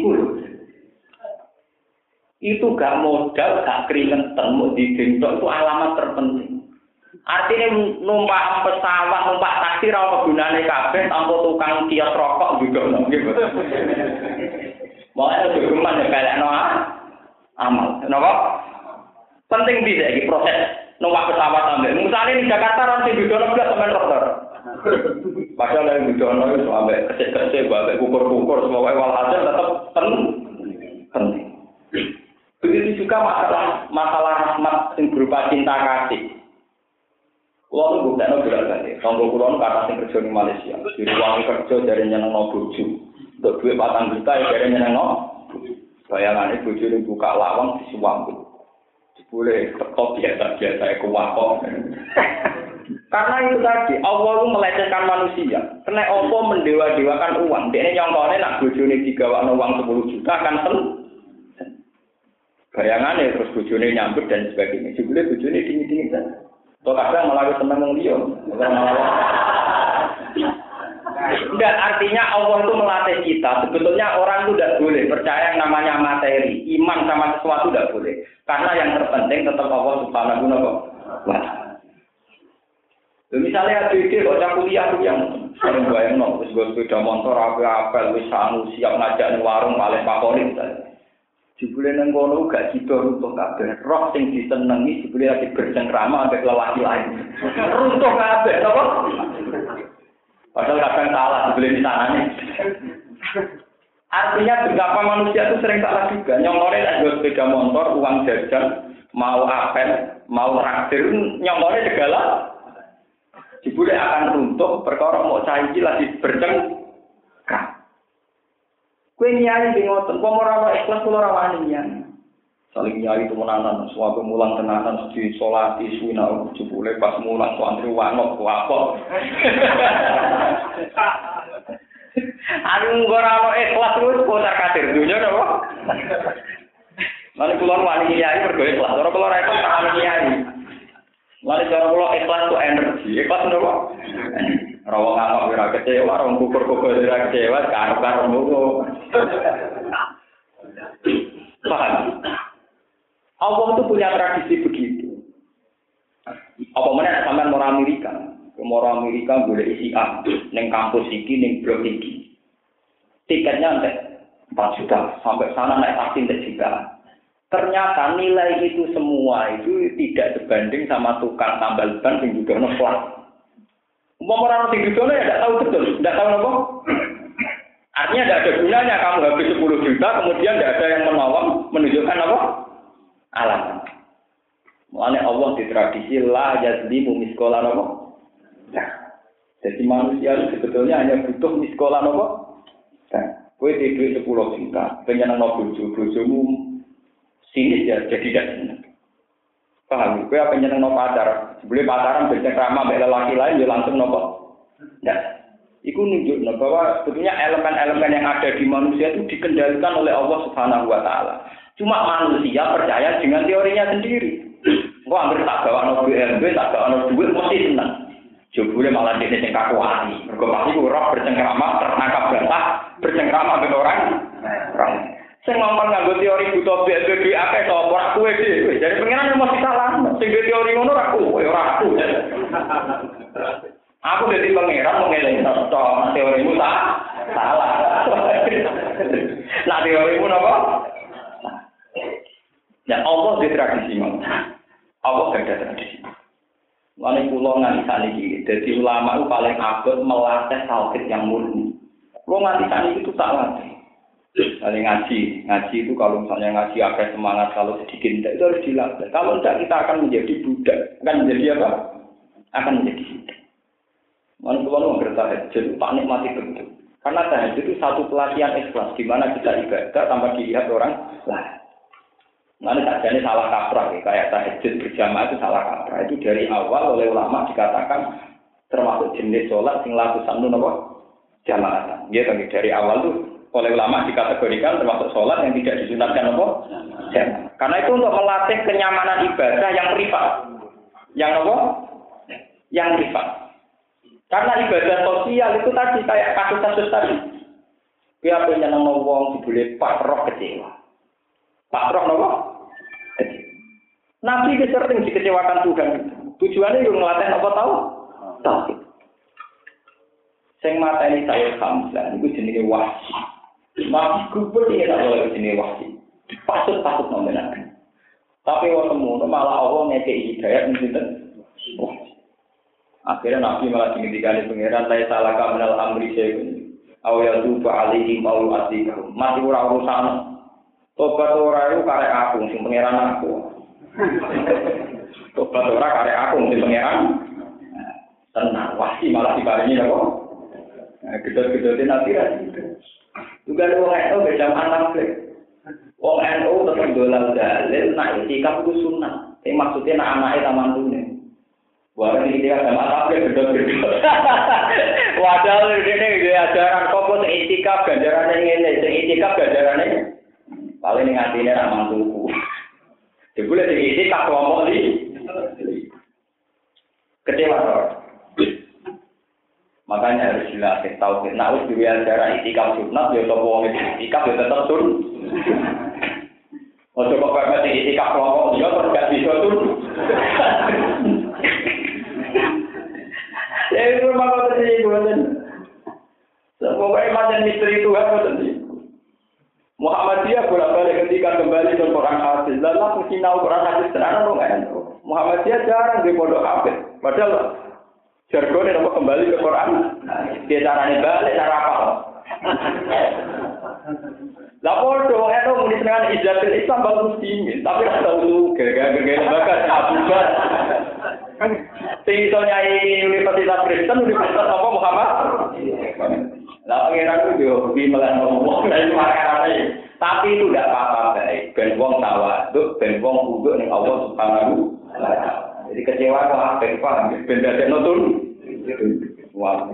itu gak modal, gak keringetan, mau digendong, itu alamat terpenting. Artinya numpak pesawat, numpak taksi, rawa gunane kabeh, tanpa tukang kios rokok juga. Gitu. Mau ada gegeman ya kayak no amal. Kenapa? Penting bisa ini proses numpak pesawat sampai. Misalnya di Jakarta nanti bidono nggak sampai dokter. Padahal yang bidono itu sampai kecil-kecil, sampai kukur-kukur, semua walhasil tetap penting. Begitu juga masalah masalah rahmat yang berupa cinta kasih. Kulo tuh bukan no berat kali. Tonggo kulo nu kata sing kerja di Malaysia. Di ruang kerja dari nyeneng no bojo. Untuk duit patang juta ya dari nyeneng no. Bayangan itu bojo ini buka lawang di suambu. Boleh tetap biasa-biasa aku wakok. Karena itu tadi, Allah itu melecehkan manusia. Karena Allah mendewa-dewakan uang. Dia nyongkone nak bojone digawakno uang 10 juta akan seneng. Bayangannya terus bojone nyambut dan sebagainya. Jebule bojone dingin-dingin saja. Kok kadang malah seneng wong. Enggak, artinya Allah itu melatih kita. Sebetulnya orang itu tidak boleh percaya yang namanya materi. Iman sama sesuatu tidak boleh. Karena yang terpenting tetap Allah subhanahu wa ta'ala. Misalnya ABG, kok kuliah tuh yang sering bayang no, terus gue sepeda motor, apa apel, wis sanu, siap ngajak nih warung, paling favorit. Jebule nang kono gak sida runtuh kabeh. Roh sing disenengi jebule lagi bercengkrama ambek lelaki lain. runtuh kabeh, apa? Padahal kadang salah jebule di sana nih. Artinya betapa manusia itu sering salah juga. Nyongkore jual sepeda motor, uang jajan, mau apel, mau traktir, nyongkore segala. Jebule akan runtuh, perkara mau cair lagi bercengkrama. Kue nyari di ngotot, kok ora ikhlas kula ora wani nyang. Saling nyari temenanan, suatu mulang tenanan, di sholat, di suina, jebule pas mulang, suantri wanok, wapok. Anu ora ono ikhlas terus kocar kadir dunya napa? Lalu keluar wani kiai mergo ikhlas, ora keluar ikhlas tak kiai. Lalu cara kula ikhlas tuh energi, ikhlas napa? Rawa ngamuk ora kecewa, ora kukur-kukur ora kecewa, karo-karo ngono. Paham? Allah itu punya tradisi begitu. Apa mana sampean mau Amerika? Mau Amerika boleh isi A, neng kampus iki, neng blok iki. Tiketnya nanti 4 juta, sampai sana naik taksi nanti juta. Ternyata nilai itu semua itu tidak sebanding sama tukang tambal ban yang juga ngeplak. Mau orang tinggi ya tidak tahu betul, tidak tahu apa. Artinya tidak ada gunanya kamu habis 10 juta, kemudian tidak ada yang menolong menunjukkan apa? Alamat. Mulanya Allah di tradisi la yazlimu miskola apa? Nah, jadi manusia itu sebetulnya hanya butuh miskola apa? Nah, kue di sepuluh juta, pengen no bojo, bojomu sinis ya, jadi tidak. Paham? Kue apa nyeneng no pacar? Sebelum pacaran bercengkrama sama laki lain, ya langsung nopo. Nah, itu nunjuk bahwa sebetulnya elemen-elemen yang ada di manusia itu dikendalikan oleh Allah Subhanahu Wa Taala. Cuma manusia percaya dengan teorinya sendiri. Gua hampir tak bawa no BLB, tak bawa no duit, mesti senang. Jebule malah dia sing kaku ati. Mergo pasti ora bercengkrama terangkap basah, bercengkrama dengan orang. Orang. Sing ngomong nganggo teori buta BLB akeh to ora kowe dhewe. Jadi pengiran mesti salah. Sing teori ngono ora kowe, ora aku. Aku jadi pangeran mengeling to teorimu tak salah. Nah teorimu napa? Ya Allah di tradisi Allah gak ada tradisi. Lalu pulau nganti tani jadi ulama itu paling abad melatih tauhid yang murni. Pulau nganti tani itu tak latih. Kali ngaji, ngaji itu kalau misalnya ngaji apa semangat, kalau sedikit tidak itu harus dilatih. Kalau tidak kita akan menjadi budak, akan menjadi apa? Akan menjadi budak. Lalu pulau ngerti tahajud, tak nikmati betul. Karena tahajud itu satu pelatihan ikhlas, di mana kita ibadah tanpa dilihat orang lain. Mana saja salah kaprah ya, kayak tahajud berjamaah itu salah kaprah. Itu dari awal oleh ulama dikatakan termasuk jenis sholat sing lakukan itu apa? Jamaah. Dia kan dari awal tuh oleh ulama dikategorikan termasuk sholat yang tidak disunatkan apa? Jamaah. Karena itu untuk melatih kenyamanan ibadah yang privat. Yang apa? Yang privat. Karena ibadah sosial itu tadi kayak kasus-kasus tadi. Dia punya nama wong dibeli pak roh kecewa. Pak roh nopo? Nabi itu sering dikecewakan Tuhan. Tujuannya yang ngelatih apa tahu? Tahu. Sing ini saya Hamzah, itu jenisnya wahsi. Nabi kubur ini tak boleh jenis wahsi. Pasut-pasut nominasi. Tapi waktu semua malah Allah ngekei hidayat wahsi. Akhirnya Nabi malah dimintikan di pengiran, saya salah kaminal amri saya Awal tuba alihi mau atikahum. Mati ura urusan. Tobat ora itu karek aku, sing pangeran aku. Tobat ora karek aku, sing pangeran. Tenang, wasi malah dibarengi apa? Nah, gedor-gedornya nanti Juga ada orang itu beda anak sih. Wong NU tetap dolan dalil, nak itikaf itu sunnah. Ini maksudnya nak anaknya taman tuh Wah, ini dia sama tapi gedor-gedor. Wadah ini dia ajaran kok itikaf ganjarannya sing itikaf ganjarannya Paling ini hatinya ramah tuku. Ya boleh diisi tak kelompok di. Kecewa Makanya harus dilatih tahu kita harus juga cara itikaf sunat, ya toko wong itikaf ya tetap sun. Ojo kok pepet itikaf kelompok dia terus gak bisa sun. Ya itu kau terjadi gue Pokoknya macam misteri Tuhan Muhammadiyah bolak-balik ketika kembali ke Quran hadis. Lalu langsung sinau Quran hadis tenan nggak Muhammadiyah jarang di pondok hadis. Padahal jargonnya apa kembali ke Quran. Dia caranya balik cara apa? Lah podo itu muni dengan Islam bagus tinggi, tapi ora tau lu gara-gara lembaga abubar. Sing iso nyai Universitas Kristen, Universitas apa Muhammad? Lah pangeran ku yo hobi melan ngomong dari makarane. Tapi itu tidak apa-apa baik. Ben wong tawaduk, ben wong uduk ning Allah Subhanahu wa taala. Jadi kecewa kok apa paham? Ben dadekno turun. Wah.